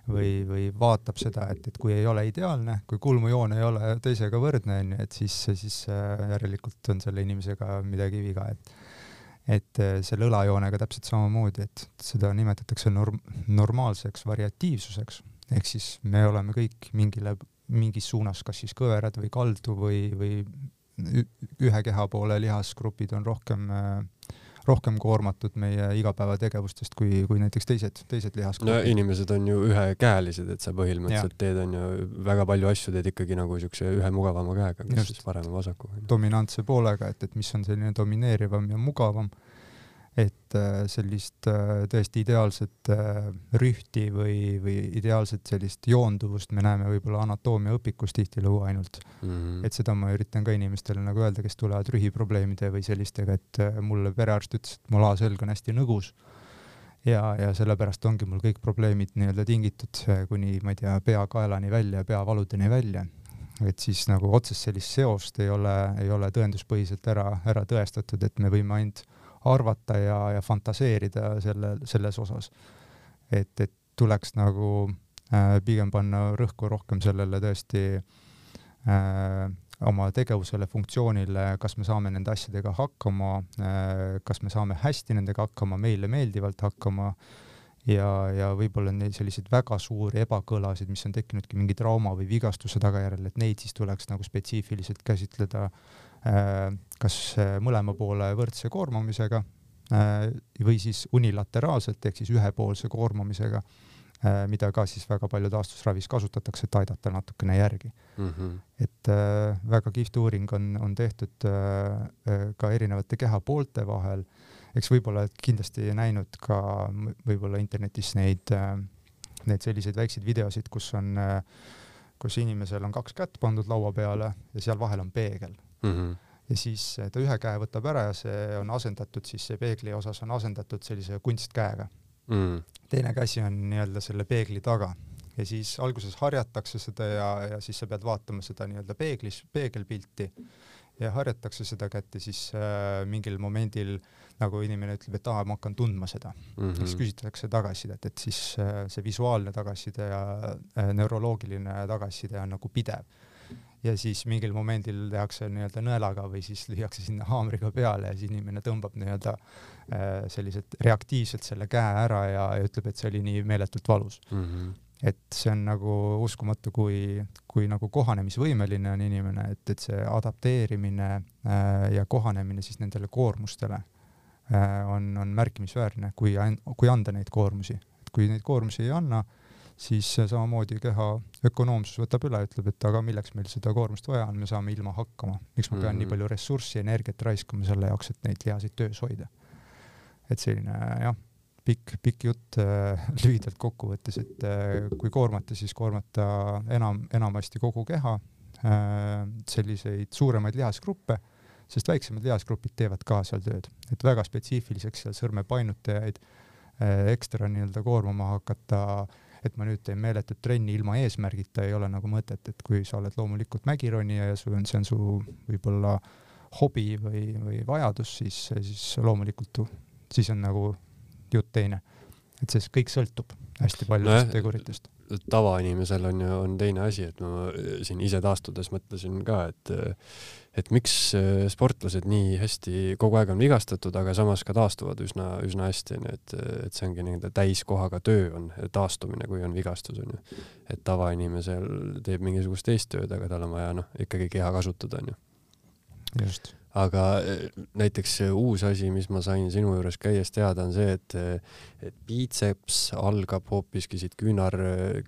või, või vaatab seda, et, et kui ei ole ideaalne, kui kulmujoon ei ole teisega võrdne, onju, et siis, siis järelikult on selle inimesega midagi viga, et et äh, selle õlajoonega täpselt samamoodi, et seda nimetatakse norm-, normaalseks variatiivsuseks, ehk siis me oleme kõik mingile, mingis suunas kas siis kõverad või kaldu või, või ühe keha poole lihasgrupid on rohkem äh, rohkem koormatud meie igapäevategevustest kui, kui näiteks teised, teised lihasgrupid. no inimesed on ju ühekäelised, et sa põhimõtteliselt ja. teed, on ju, väga palju asju teed ikkagi nagu siukse ühe mugavama käega, kas siis parema-vasaku. dominantse poolega, et, et mis on selline domineerivam ja mugavam et äh, sellist äh, tõesti ideaalset äh, rühti või, või ideaalset sellist joonduvust me näeme võib-olla anatoomiaõpikus tihtilugu ainult mm. -hmm. et seda ma üritan ka inimestele nagu öelda, kes tulevad rühiprobleemide või sellistega, et mulle perearst ütles, et mu laaselg on hästi nõgus ja, ja sellepärast ongi mul kõik probleemid nii-öelda tingitud kuni, ma ei tea, peakaelani välja, peavaludeni välja. et siis nagu otsest sellist seost ei ole, ei ole tõenduspõhiselt ära, ära tõestatud, et me võime ainult arvata ja, ja fantaseerida selle, selles osas. et, et tuleks nagu äh, pigem panna rõhku rohkem sellele tõesti äh, oma tegevusele, funktsioonile, kas me saame nende asjadega hakkama äh,, kas me saame hästi nendega hakkama, meile meeldivalt hakkama ja, ja võib-olla neid selliseid väga suuri ebakõlasid, mis on tekkinudki mingi trauma või vigastuse tagajärjel, et neid siis tuleks nagu spetsiifiliselt käsitleda Äh, kas äh, mõlema poole võrdse koormamisega äh, või siis unilateraalselt ehk siis ühepoolse koormamisega, mida ka siis väga palju taastusravis kasutatakse, et aidata natukene järgi mm. -hmm. et äh, väga kihvt uuring on, on tehtud äh, ka erinevate kehapoolte vahel, eks võib-olla kindlasti näinud ka võib-olla internetis neid äh,, neid selliseid väikseid videosid, kus on äh, kus inimesel on kaks kätt pandud laua peale ja seal vahel on peegel mm. -hmm. ja siis eh, ta ühe käe võtab ära ja see on asendatud siis see peegli osas on asendatud sellise kunstkäega mm. teine käsi on nii-öelda selle peegli taga ja siis alguses harjatakse seda ja, ja siis sa pead vaatama seda nii-öelda peeglis, peegelpilti ja harjatakse seda kätt ja siis äh, mingil momendil nagu inimene ütleb, et aa, ma hakkan tundma seda mm. -hmm. siis küsitakse tagasisidet, et siis äh, see visuaalne tagasiside ja äh, neuroloogiline tagasiside on nagu pidev ja siis mingil momendil tehakse nii-öelda nõelaga või siis lüüakse sinna haamriga peale ja siis inimene tõmbab nii-öelda äh, selliselt reaktiivselt selle käe ära ja, ja ütleb, et see oli nii meeletult valus mm. -hmm. et see on nagu uskumatu, kui, kui nagu kohanemisvõimeline on inimene, et, et see adapteerimine äh, ja kohanemine siis nendele koormustele äh, on, on märkimisväärne, kui, kui anda neid koormusi. kui neid koormusi ei anna, siis samamoodi keha ökonoomsus võtab üle, ütleb, et aga milleks meil seda koormust vaja on, me saame ilma hakkama. miks ma pean mm -hmm. nii palju ressurssi, energiat raiskama selle jaoks, et neid lihaseid töös hoida. et selline jah, pikk, pikk jutt äh, lühidalt kokkuvõttes, et äh, kui koormata, siis koormata enam, enamasti kogu keha äh,, selliseid suuremaid lihasgruppe, sest väiksemad lihasgrupid teevad ka seal tööd, et väga spetsiifiliseks seal sõrmepainutajaid äh, ekstra nii-öelda koormama hakata äh, et ma nüüd teen meeletut trenni ilma eesmärgita, ei ole nagu mõtet, et kui sa oled loomulikult mägironija ja sul on, see on su võib-olla hobi või, või vajadus, siis, siis loomulikult siis on nagu jutt teine. et see kõik sõltub hästi paljudest no, teguritest tavainimesel on ju, on teine asi, et ma siin ise taastudes mõtlesin ka, et et miks sportlased nii hästi kogu aeg on vigastatud, aga samas ka taastuvad üsna, üsna hästi, onju, et, et see ongi nii-öelda täiskohaga töö on taastumine, kui on vigastus, onju. et tavainimesel teeb mingisugust teist tööd, aga tal on vaja, noh, ikkagi keha kasutada, onju. just aga eh, näiteks uus asi, mis ma sain sinu juures käies teada, on see, et, et biitseps algab hoopiski siit küünar,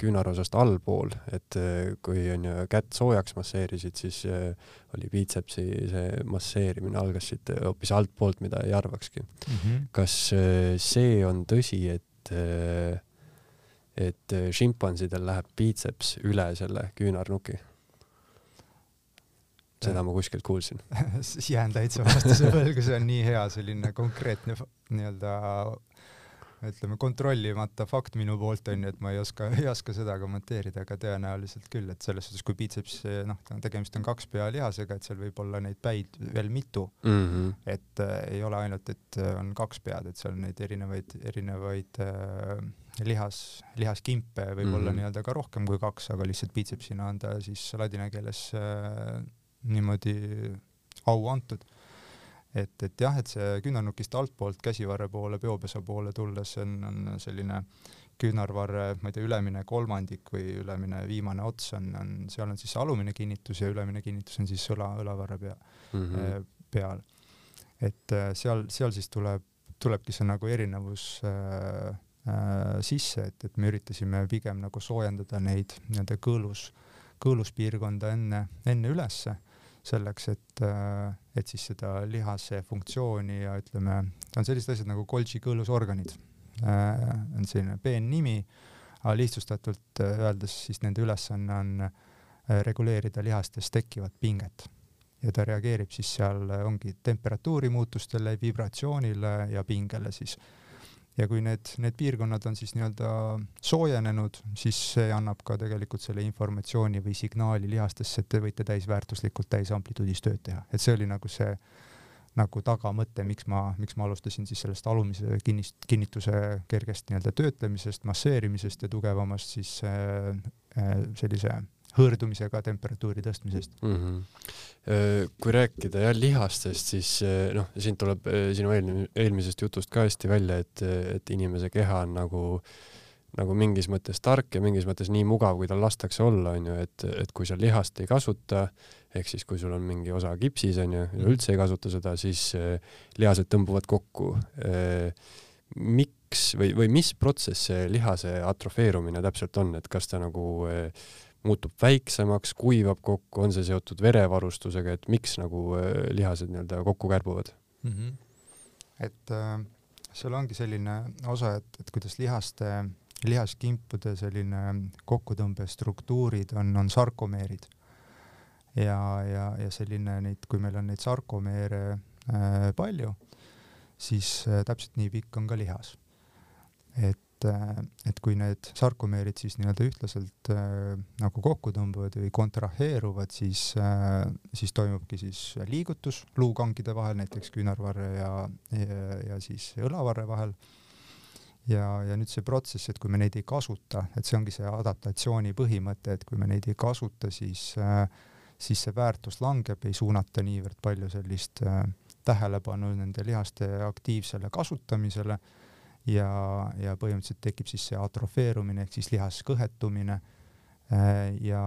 küünarosast allpool, et eh, kui on ju kätt soojaks masseerisid, siis eh, oli biitsepsi see masseerimine algas siit hoopis altpoolt, mida ei arvakski mm. -hmm. kas see on tõsi, et et šimpansidel läheb biitseps üle selle küünarnuki? Seda ma kuskilt kuulsin jään täitsa vastuse võlgu, see on nii hea selline konkreetne nii-öelda ütleme kontrollimata fakt minu poolt onju, et ma ei oska, ei oska seda kommenteerida, aga tõenäoliselt küll, et selles suhtes, kui biitseps noh, tegemist on kaks pealihasega, et seal võib olla neid päid veel mitu mm. -hmm. et äh, ei ole ainult, et äh, on kaks pead, et seal neid erinevaid, erinevaid äh, lihas, lihaskimpe võib mm -hmm. olla nii-öelda ka rohkem kui kaks, aga lihtsalt biitsepsina on ta siis ladina keeles äh, niimoodi au antud. et, et jah, et see küünarnukist altpoolt käsivarre poole, peopesa poole tulles on, on selline küünarvarre, ma ei tea, ülemine kolmandik või ülemine viimane ots on, on, seal on siis alumine kinnitus ja ülemine kinnitus on siis õla, õlavarre pea mm, -hmm. peal. et äh, seal, seal siis tuleb, tulebki see nagu erinevus äh, äh, sisse, et, et me üritasime pigem nagu soojendada neid nii-öelda kõõlus, kõõluspiirkonda enne, enne ülesse selleks, et, äh, et siis seda lihase funktsiooni ja ütleme, on sellised asjad nagu Golgi kõõlusorganid, äh, on selline peen nimi, aga lihtsustatult äh, öeldes siis nende ülesanne on reguleerida lihastes tekkivat pinget. Ja ta reageerib siis seal ongi temperatuuri muutustele, vibratsioonile ja pingele siis ja kui need, need piirkonnad on siis nii-öelda soojenenud, siis see annab ka tegelikult selle informatsiooni või signaali lihastesse, et te võite täisväärtuslikult täisamplituudis tööd teha, et see oli nagu see nagu tagamõte, miks ma, miks ma alustasin siis sellest alumise kinnist, kinnituse kergest nii-öelda töötlemisest, masseerimisest ja tugevamast siis äh, äh sellise hõõrdumisega temperatuuri tõstmisest mm. -hmm. kui rääkida jah lihastest, siis äh, noh, siin tuleb äh, sinu eelmi-, eelmisest jutust ka hästi välja, et, et inimese keha on nagu nagu mingis mõttes tark ja mingis mõttes nii mugav, kui tal lastakse olla, onju, et, et kui sa lihast ei kasuta, ehk siis kui sul on mingi osa kipsis, onju, ja mhm. üldse ei kasuta seda, siis lihased tõmbuvad kokku. miks või, või mis protsess see lihase atrofeerumine täpselt on, et kas ta nagu äh, muutub väiksemaks, kuivab kokku, on see seotud verevarustusega, et miks nagu äh, lihased nii-öelda kokku kärbuvad mm? -hmm. et äh, seal ongi selline osa, et, et kuidas lihaste, lihaskimpude selline kokkutõmbestruktuurid on, on sarkomeerid. ja, ja, ja selline neid, kui meil on neid sarkomeere äh, palju, siis äh, täpselt nii pikk on ka lihas. et et, et kui need sarkomeerid siis nii-öelda ühtlaselt äh, nagu kokku tõmbuvad või kontraheeruvad, siis äh,, siis toimubki siis liigutus luukangide vahel, näiteks küünarvarre ja, ja, ja siis õlavarre vahel. ja, ja nüüd see protsess, et kui me neid ei kasuta, et see ongi see adaptatsiooni põhimõte, et kui me neid ei kasuta, siis äh, siis see väärtus langeb, ei suunata niivõrd palju sellist äh, tähelepanu nende lihaste aktiivsele kasutamisele ja, ja põhimõtteliselt tekib siis see atrofeerumine ehk siis lihaskõhetumine äh, ja,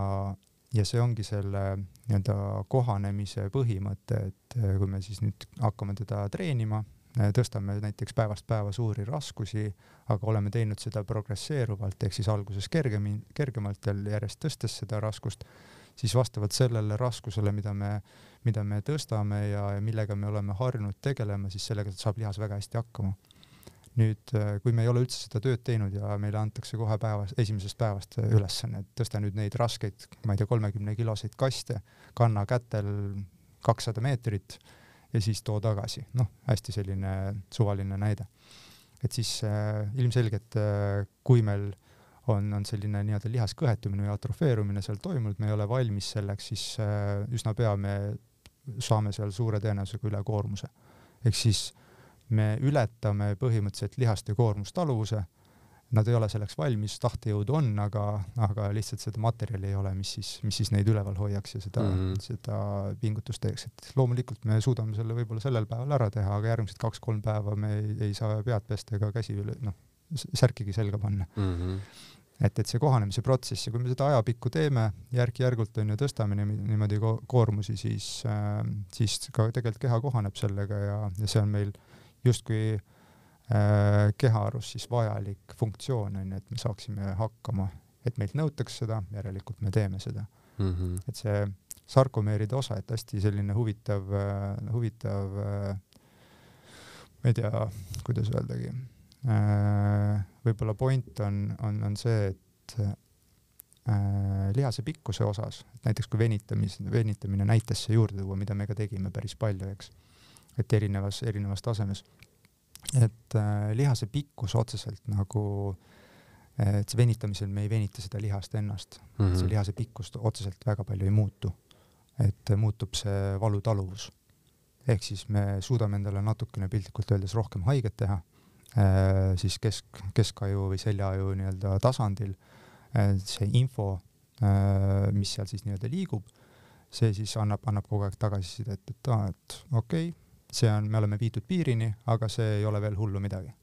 ja see ongi selle nii-öelda kohanemise põhimõte, et äh, kui me siis nüüd hakkame teda treenima, äh, tõstame näiteks päevast päeva suuri raskusi, aga oleme teinud seda progresseeruvalt ehk siis alguses kergem, kergemalt ja järjest tõstes seda raskust, siis vastavalt sellele raskusele, mida me, mida me tõstame ja, ja millega me oleme harjunud tegelema, siis sellega saab lihas väga hästi hakkama nüüd, äh, kui me ei ole üldse seda tööd teinud ja meile antakse kohe päevas, esimesest päevast ülesanne, et tõsta nüüd neid raskeid, ma ei tea, kolmekümne kiloseid kaste, kanna kätel kakssada meetrit ja siis too tagasi, noh, hästi selline suvaline näide. et siis äh, ilmselgelt äh,, kui meil on, on selline nii-öelda lihaskõhetumine või atrofeerumine seal toimunud, me ei ole valmis selleks, siis äh, üsna pea me saame seal suure tõenäosusega ülekoormuse. ehk siis äh, me ületame põhimõtteliselt lihaste koormustaluvuse, nad ei ole selleks valmis, tahtejõudu on, aga, aga lihtsalt seda materjali ei ole, mis siis, mis siis neid üleval hoiaks ja seda mm, -hmm. seda pingutust teeks, et loomulikult me suudame selle võib-olla sellel päeval ära teha, aga järgmised kaks-kolm päeva me ei, ei saa pead pesta ega käsi üle, noh, särkigi selga panna mm. -hmm et, et see kohanemise protsess ja kui me seda ajapikku teeme, järk-järgult on ju tõstame niimoodi ko koormusi, siis äh,, siis ka tegelikult keha kohaneb sellega ja, ja see on meil äh, justkui äh, kehaarus siis vajalik funktsioon on ju, et me saaksime hakkama, et meilt nõutakse seda, järelikult me teeme seda mm. -hmm. et see sarkomeeride osa, et hästi selline huvitav äh,, huvitav äh, ma ei tea, kuidas öeldagi äh,, võib-olla point on, on, on see, et äh, lihase pikkuse osas, et näiteks kui venitamis, venitamine näitesse juurde tuua, mida me ka tegime päris palju, eks et erinevas, erinevas tasemes. et äh, lihase pikkus otseselt nagu, et see venitamisel me ei venita seda lihast ennast mm, -hmm. see lihase pikkus otseselt väga palju ei muutu. et muutub see valutaluvus. ehk siis me suudame endale natukene piltlikult öeldes rohkem haiget teha äh,, siis kesk, keskaju või seljaaju nii-öelda tasandil äh,. see info äh,, mis seal siis nii-öelda liigub, see siis annab, annab kogu aeg tagasisidet, et aa, et okei okay,, see on, me oleme viidud piirini, aga see ei ole veel hullu midagi.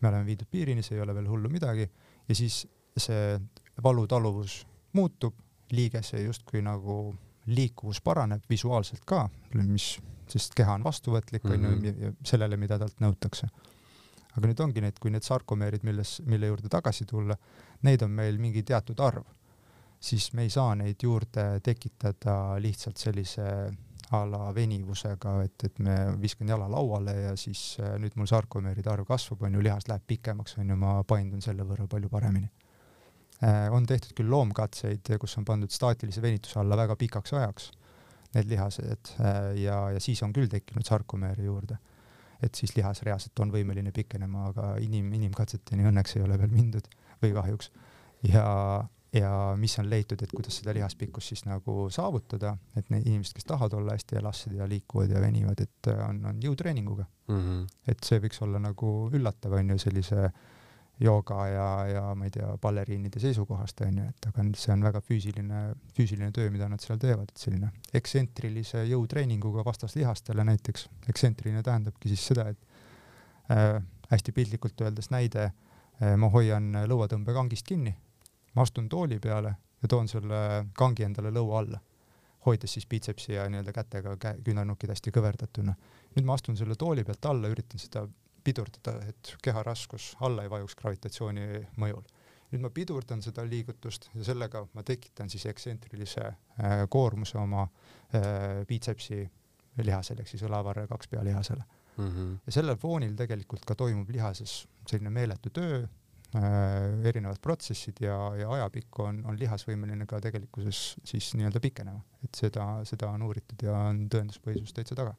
me oleme viidud piirini, see ei ole veel hullu midagi ja siis see valutaluvus muutub, liigese justkui nagu liikuvus paraneb visuaalselt ka, mis, sest keha on vastuvõtlik onju mm -hmm. sellele, mida talt nõutakse. aga nüüd ongi need, kui need sarkomeerid, milles, mille juurde tagasi tulla, neid on meil mingi teatud arv, siis me ei saa neid juurde tekitada lihtsalt sellise a la venivusega, et, et me viskan jala lauale ja siis äh, nüüd mul sarkomeeride arv kasvab, on ju, lihas läheb pikemaks, on ju, ma paindun selle võrra palju paremini äh,. on tehtud küll loomkatseid, kus on pandud staatilise venituse alla väga pikaks ajaks need lihased äh, ja, ja siis on küll tekkinud sarkomeere juurde. et siis lihas reaalselt on võimeline pikenema, aga inim, inimkatseteni õnneks ei ole veel mindud või kahjuks. ja ja mis on leitud, et kuidas seda lihaspikkust siis nagu saavutada, et need inimesed, kes tahavad olla hästi elastsed ja liikuvad ja venivad, et äh, on, on jõutreeninguga mm. -hmm. et see võiks olla nagu üllatav, on ju, sellise jooga ja, ja ma ei tea, baleriinide seisukohast on ju, et aga see on väga füüsiline, füüsiline töö, mida nad seal teevad, et selline ekstsentrilise jõutreeninguga vastaslihastele näiteks, ekstsentriline tähendabki siis seda, et äh, hästi piltlikult öeldes näide äh,, ma hoian lõuatõmbekangist kinni ma astun tooli peale ja toon selle kangi endale lõua alla, hoides siis biitsepsi ja nii-öelda kätega käe, küünarnukid hästi kõverdatuna. nüüd ma astun selle tooli pealt alla, üritan seda pidurdada, et keha raskus alla ei vajuks gravitatsiooni mõjul. nüüd ma pidurdan seda liigutust ja sellega ma tekitan siis ekstsentrilise äh, koormuse oma äh, biitsepsi lihasele ehk siis õlavarre kakspealihasele mm. -hmm. ja sellel foonil tegelikult ka toimub lihases selline meeletu töö, erinevad protsessid ja, ja ajapikku on, on lihas võimeline ka tegelikkuses siis nii-öelda pikenema, et seda, seda on uuritud ja on tõenduspõhisus täitsa taga.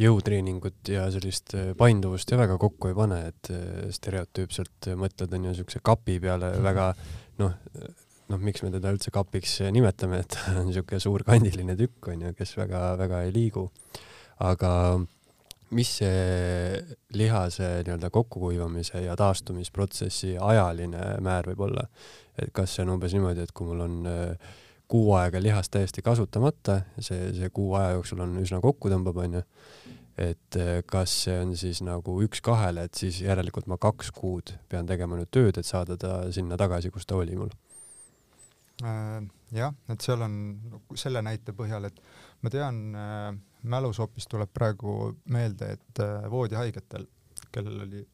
Jõutreeningut ja sellist äh, painduvust ja väga kokku ei pane, et äh, stereotüüpselt mõtled onju siukse kapi peale väga noh, noh, miks me teda üldse kapiks nimetame, et ta on siuke suur kandiline tükk onju, kes väga-väga ei liigu. aga mis see lihase nii-öelda kokkukuivamise ja taastumisprotsessi ajaline määr võib olla? et kas see on umbes niimoodi, et kui mul on äh, kuu aega lihast täiesti kasutamata, see, see kuu aja jooksul on üsna kokku tõmbab, onju. et eh, kas see on siis nagu üks-kahele, et siis järelikult ma kaks kuud pean tegema nüüd tööd, et saada ta sinna tagasi, kus ta oli mul äh,? jah, et seal on selle näite põhjal, et ma tean äh,, mälus hoopis tuleb praegu meelde, et äh, voodihaigetel, kellel oli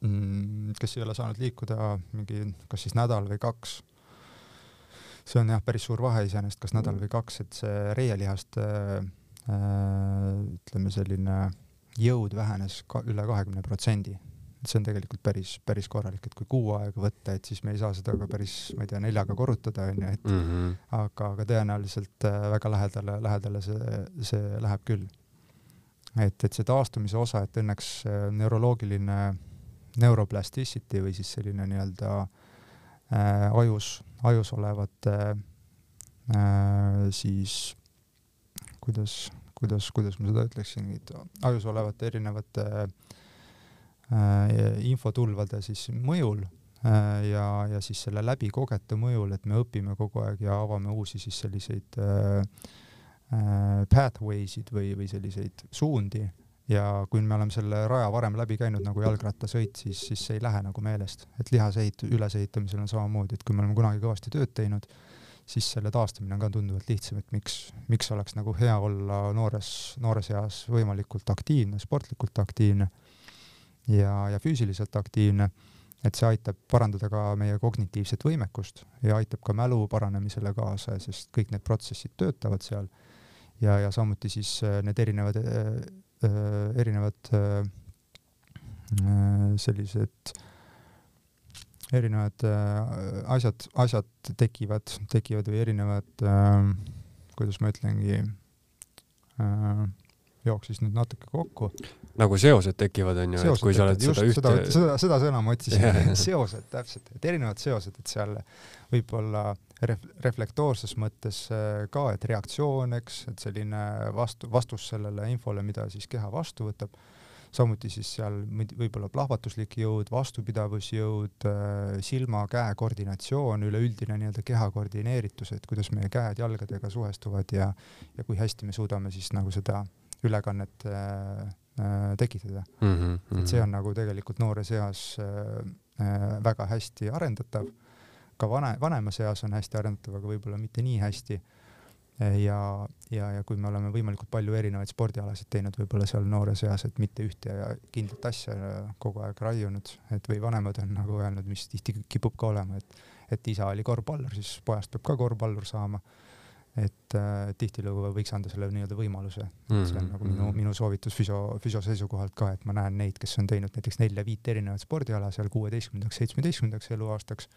mm,, kes ei ole saanud liikuda mingi kas siis nädal või kaks see on jah, päris suur vahe iseenesest, kas nädal või kaks, et see reielihaste äh, ütleme selline jõud vähenes ka üle kahekümne protsendi. Et see on tegelikult päris, päris korralik, et kui kuu aega võtta, et siis me ei saa seda ka päris, ma ei tea, neljaga korrutada, onju, et mm -hmm. aga, aga tõenäoliselt äh, väga lähedale, lähedale see, see läheb küll. et, et see taastumise osa, et õnneks äh, neuroloogiline neuroplasticity või siis selline nii-öelda äh, ajus ajus olevate äh, siis kuidas, kuidas, kuidas ma seda ütleksin, ajus olevate erinevate äh, infotulvade siis mõjul äh, ja, ja siis selle läbikogete mõjul, et me õpime kogu aeg ja avame uusi siis selliseid äh, äh, pathways id või, või selliseid suundi. Ja kui me oleme selle raja varem läbi käinud nagu jalgrattasõit, siis, siis see ei lähe nagu meelest, et lihasehit-, ülesehitamisel on samamoodi, et kui me oleme kunagi kõvasti tööd teinud, siis selle taastamine on ka tunduvalt lihtsam, et miks, miks oleks nagu hea olla noores, noores eas võimalikult aktiivne, sportlikult aktiivne ja, ja füüsiliselt aktiivne, et see aitab parandada ka meie kognitiivset võimekust ja aitab ka mälu paranemisele kaasa, sest kõik need protsessid töötavad seal. Ja, ja samuti siis äh, need erinevad äh, Äh, erinevad äh, äh, sellised erinevad asjad, asjad tekivad, tekivad või erinevad, kuidas ma ütlengi, jooksis nüüd natuke kokku. nagu seosed tekivad, onju, et kui sa oled seda ühte seda, seda, seda sõna ma otsisin yeah. seosed, täpselt, et erinevad seosed, et seal võib-olla ref-, reflektoorses mõttes äh, ka, et reaktsioon, eks, et selline vastu, vastus sellele infole, mida siis keha vastu võtab, samuti siis seal võib-olla plahvatuslik jõud, vastupidavusjõud, äh, silma-käe koordinatsioon, üleüldine nii-öelda keha koordineeritus, et kuidas meie käed jalgadega suhestuvad ja ja kui hästi me suudame siis nagu seda ülekannet äh, äh, tekitada mm. -hmm. et see on nagu tegelikult noores eas äh, väga hästi arendatav ka vane, vanemas eas on hästi arendatav, aga võib-olla mitte nii hästi. ja, ja, ja kui me oleme võimalikult palju erinevaid spordialasid teinud võib-olla seal noores eas, et mitte ühte ja kindlat asja kogu aeg raiunud, et või vanemad on nagu öelnud, mis tihti kipub ka olema, et, et isa oli korvpallur, siis pojast peab ka korvpallur saama et äh, tihtilugu võiks anda selle nii-öelda võimaluse mm, -hmm. see on nagu minu, mhm. minu soovitus füsio, füsio seisukohalt ka, et ma näen neid, kes on teinud näiteks nelja-viit erinevat spordiala seal kuueteistkümnendaks, seitsmeteistkümnendaks eluaastaks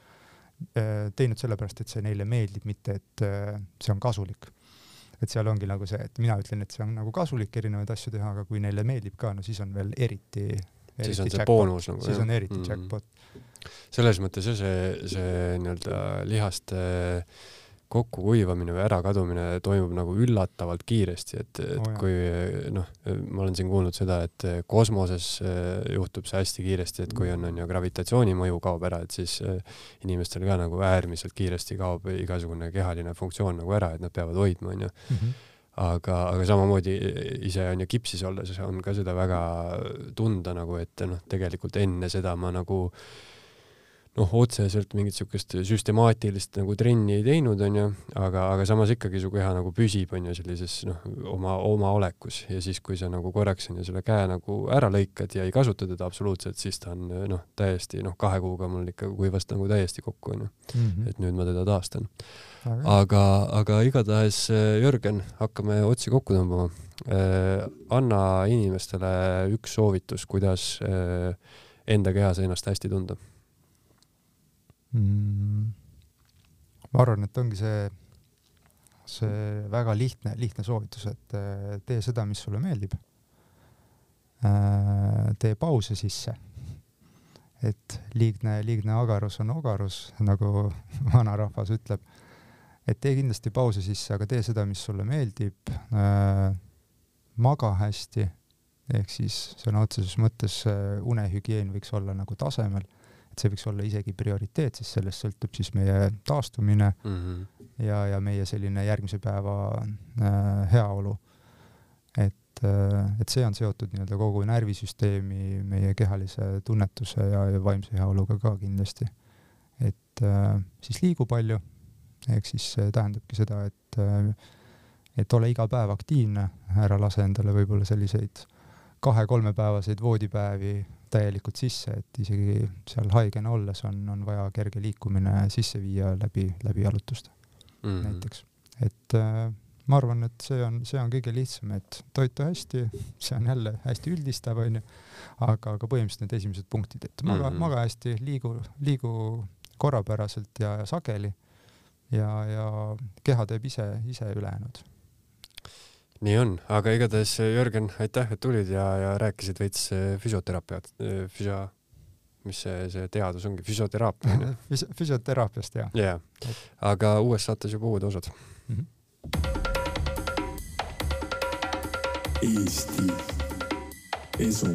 Äh, teinud sellepärast, et see neile meeldib, mitte et äh, see on kasulik. et seal ongi nagu see, et mina ütlen, et see on nagu kasulik erinevaid asju teha, aga kui neile meeldib ka, no siis on veel eriti, eriti siis on see boonus nagu siis jah. on eriti mm -hmm. jackpot. selles mõttes jah, see, see nii-öelda lihaste äh, kokkukuivamine või ärakadumine toimub nagu üllatavalt kiiresti, et, et oh, kui noh, ma olen siin kuulnud seda, et kosmoses äh, juhtub see hästi kiiresti, et kui on, on ju gravitatsiooni mõju kaob ära, et siis äh, inimestel ka nagu äärmiselt kiiresti kaob igasugune kehaline funktsioon nagu ära, et nad peavad hoidma, onju mhm. aga, aga samamoodi ise on ju kipsis olles on ka seda väga tunda nagu, et noh, tegelikult enne seda ma nagu äh, noh, otseselt mingit siukest süstemaatilist nagu trenni ei teinud, onju, aga, aga samas ikkagi su keha nagu püsib, onju, sellises noh, oma, oma olekus ja siis, kui sa nagu korraks onju selle käe nagu ära lõikad ja ei kasuta teda absoluutselt, siis ta on noh, täiesti noh, kahe kuuga mul ikka kuivas nagu täiesti kokku, onju mm. -hmm. et nüüd ma teda taastan. aga, aga igatahes Jörgen, hakkame otsi kokku tõmbama. Äh, anna inimestele üks soovitus, kuidas äh, enda kehas ennast hästi tunda mm,? ma arvan, et ongi see, see väga lihtne, lihtne soovitus, et tee seda, mis sulle meeldib. äh, tee pause sisse. et liigne, liigne agarus on ogarus, nagu vanarahvas ütleb. et tee kindlasti pause sisse, aga tee seda, mis sulle meeldib äh,. maga hästi, ehk siis sõna otseses mõttes unehügieen võiks olla nagu tasemel et see võiks olla isegi prioriteet, sest sellest sõltub siis meie taastumine mm -hmm. ja, ja meie selline järgmise päeva äh, heaolu. et äh,, et see on seotud nii-öelda kogu närvisüsteemi, meie kehalise tunnetuse ja, ja vaimse heaoluga ka kindlasti. et äh, siis liigu palju, ehk siis see tähendabki seda, et äh, et ole iga päev aktiivne, ära lase endale võib-olla selliseid kahe-kolmepäevaseid voodipäevi täielikult sisse, et isegi seal haigena olles on, on vaja kerge liikumine sisse viia läbi, läbi jalutuste mm -hmm. näiteks. et äh, ma arvan, et see on, see on kõige lihtsam, et toitu hästi, see on jälle hästi üldistav, onju, aga, aga põhimõtteliselt need esimesed punktid, et maga mm, -hmm. maga hästi, liigu, liigu korrapäraselt ja, ja sageli ja, ja keha teeb ise, ise ülejäänud nii on, aga igatahes Jörgen, aitäh, et tulid ja, ja rääkisid veits eh, füsioteraapiat, eh, füsio, mis see, see teadus ongi, füsioteraapia on ju Füs? füsioteraapiast jah. jaa, aga uues saates juba uued osad mm. -hmm. Eesti Esu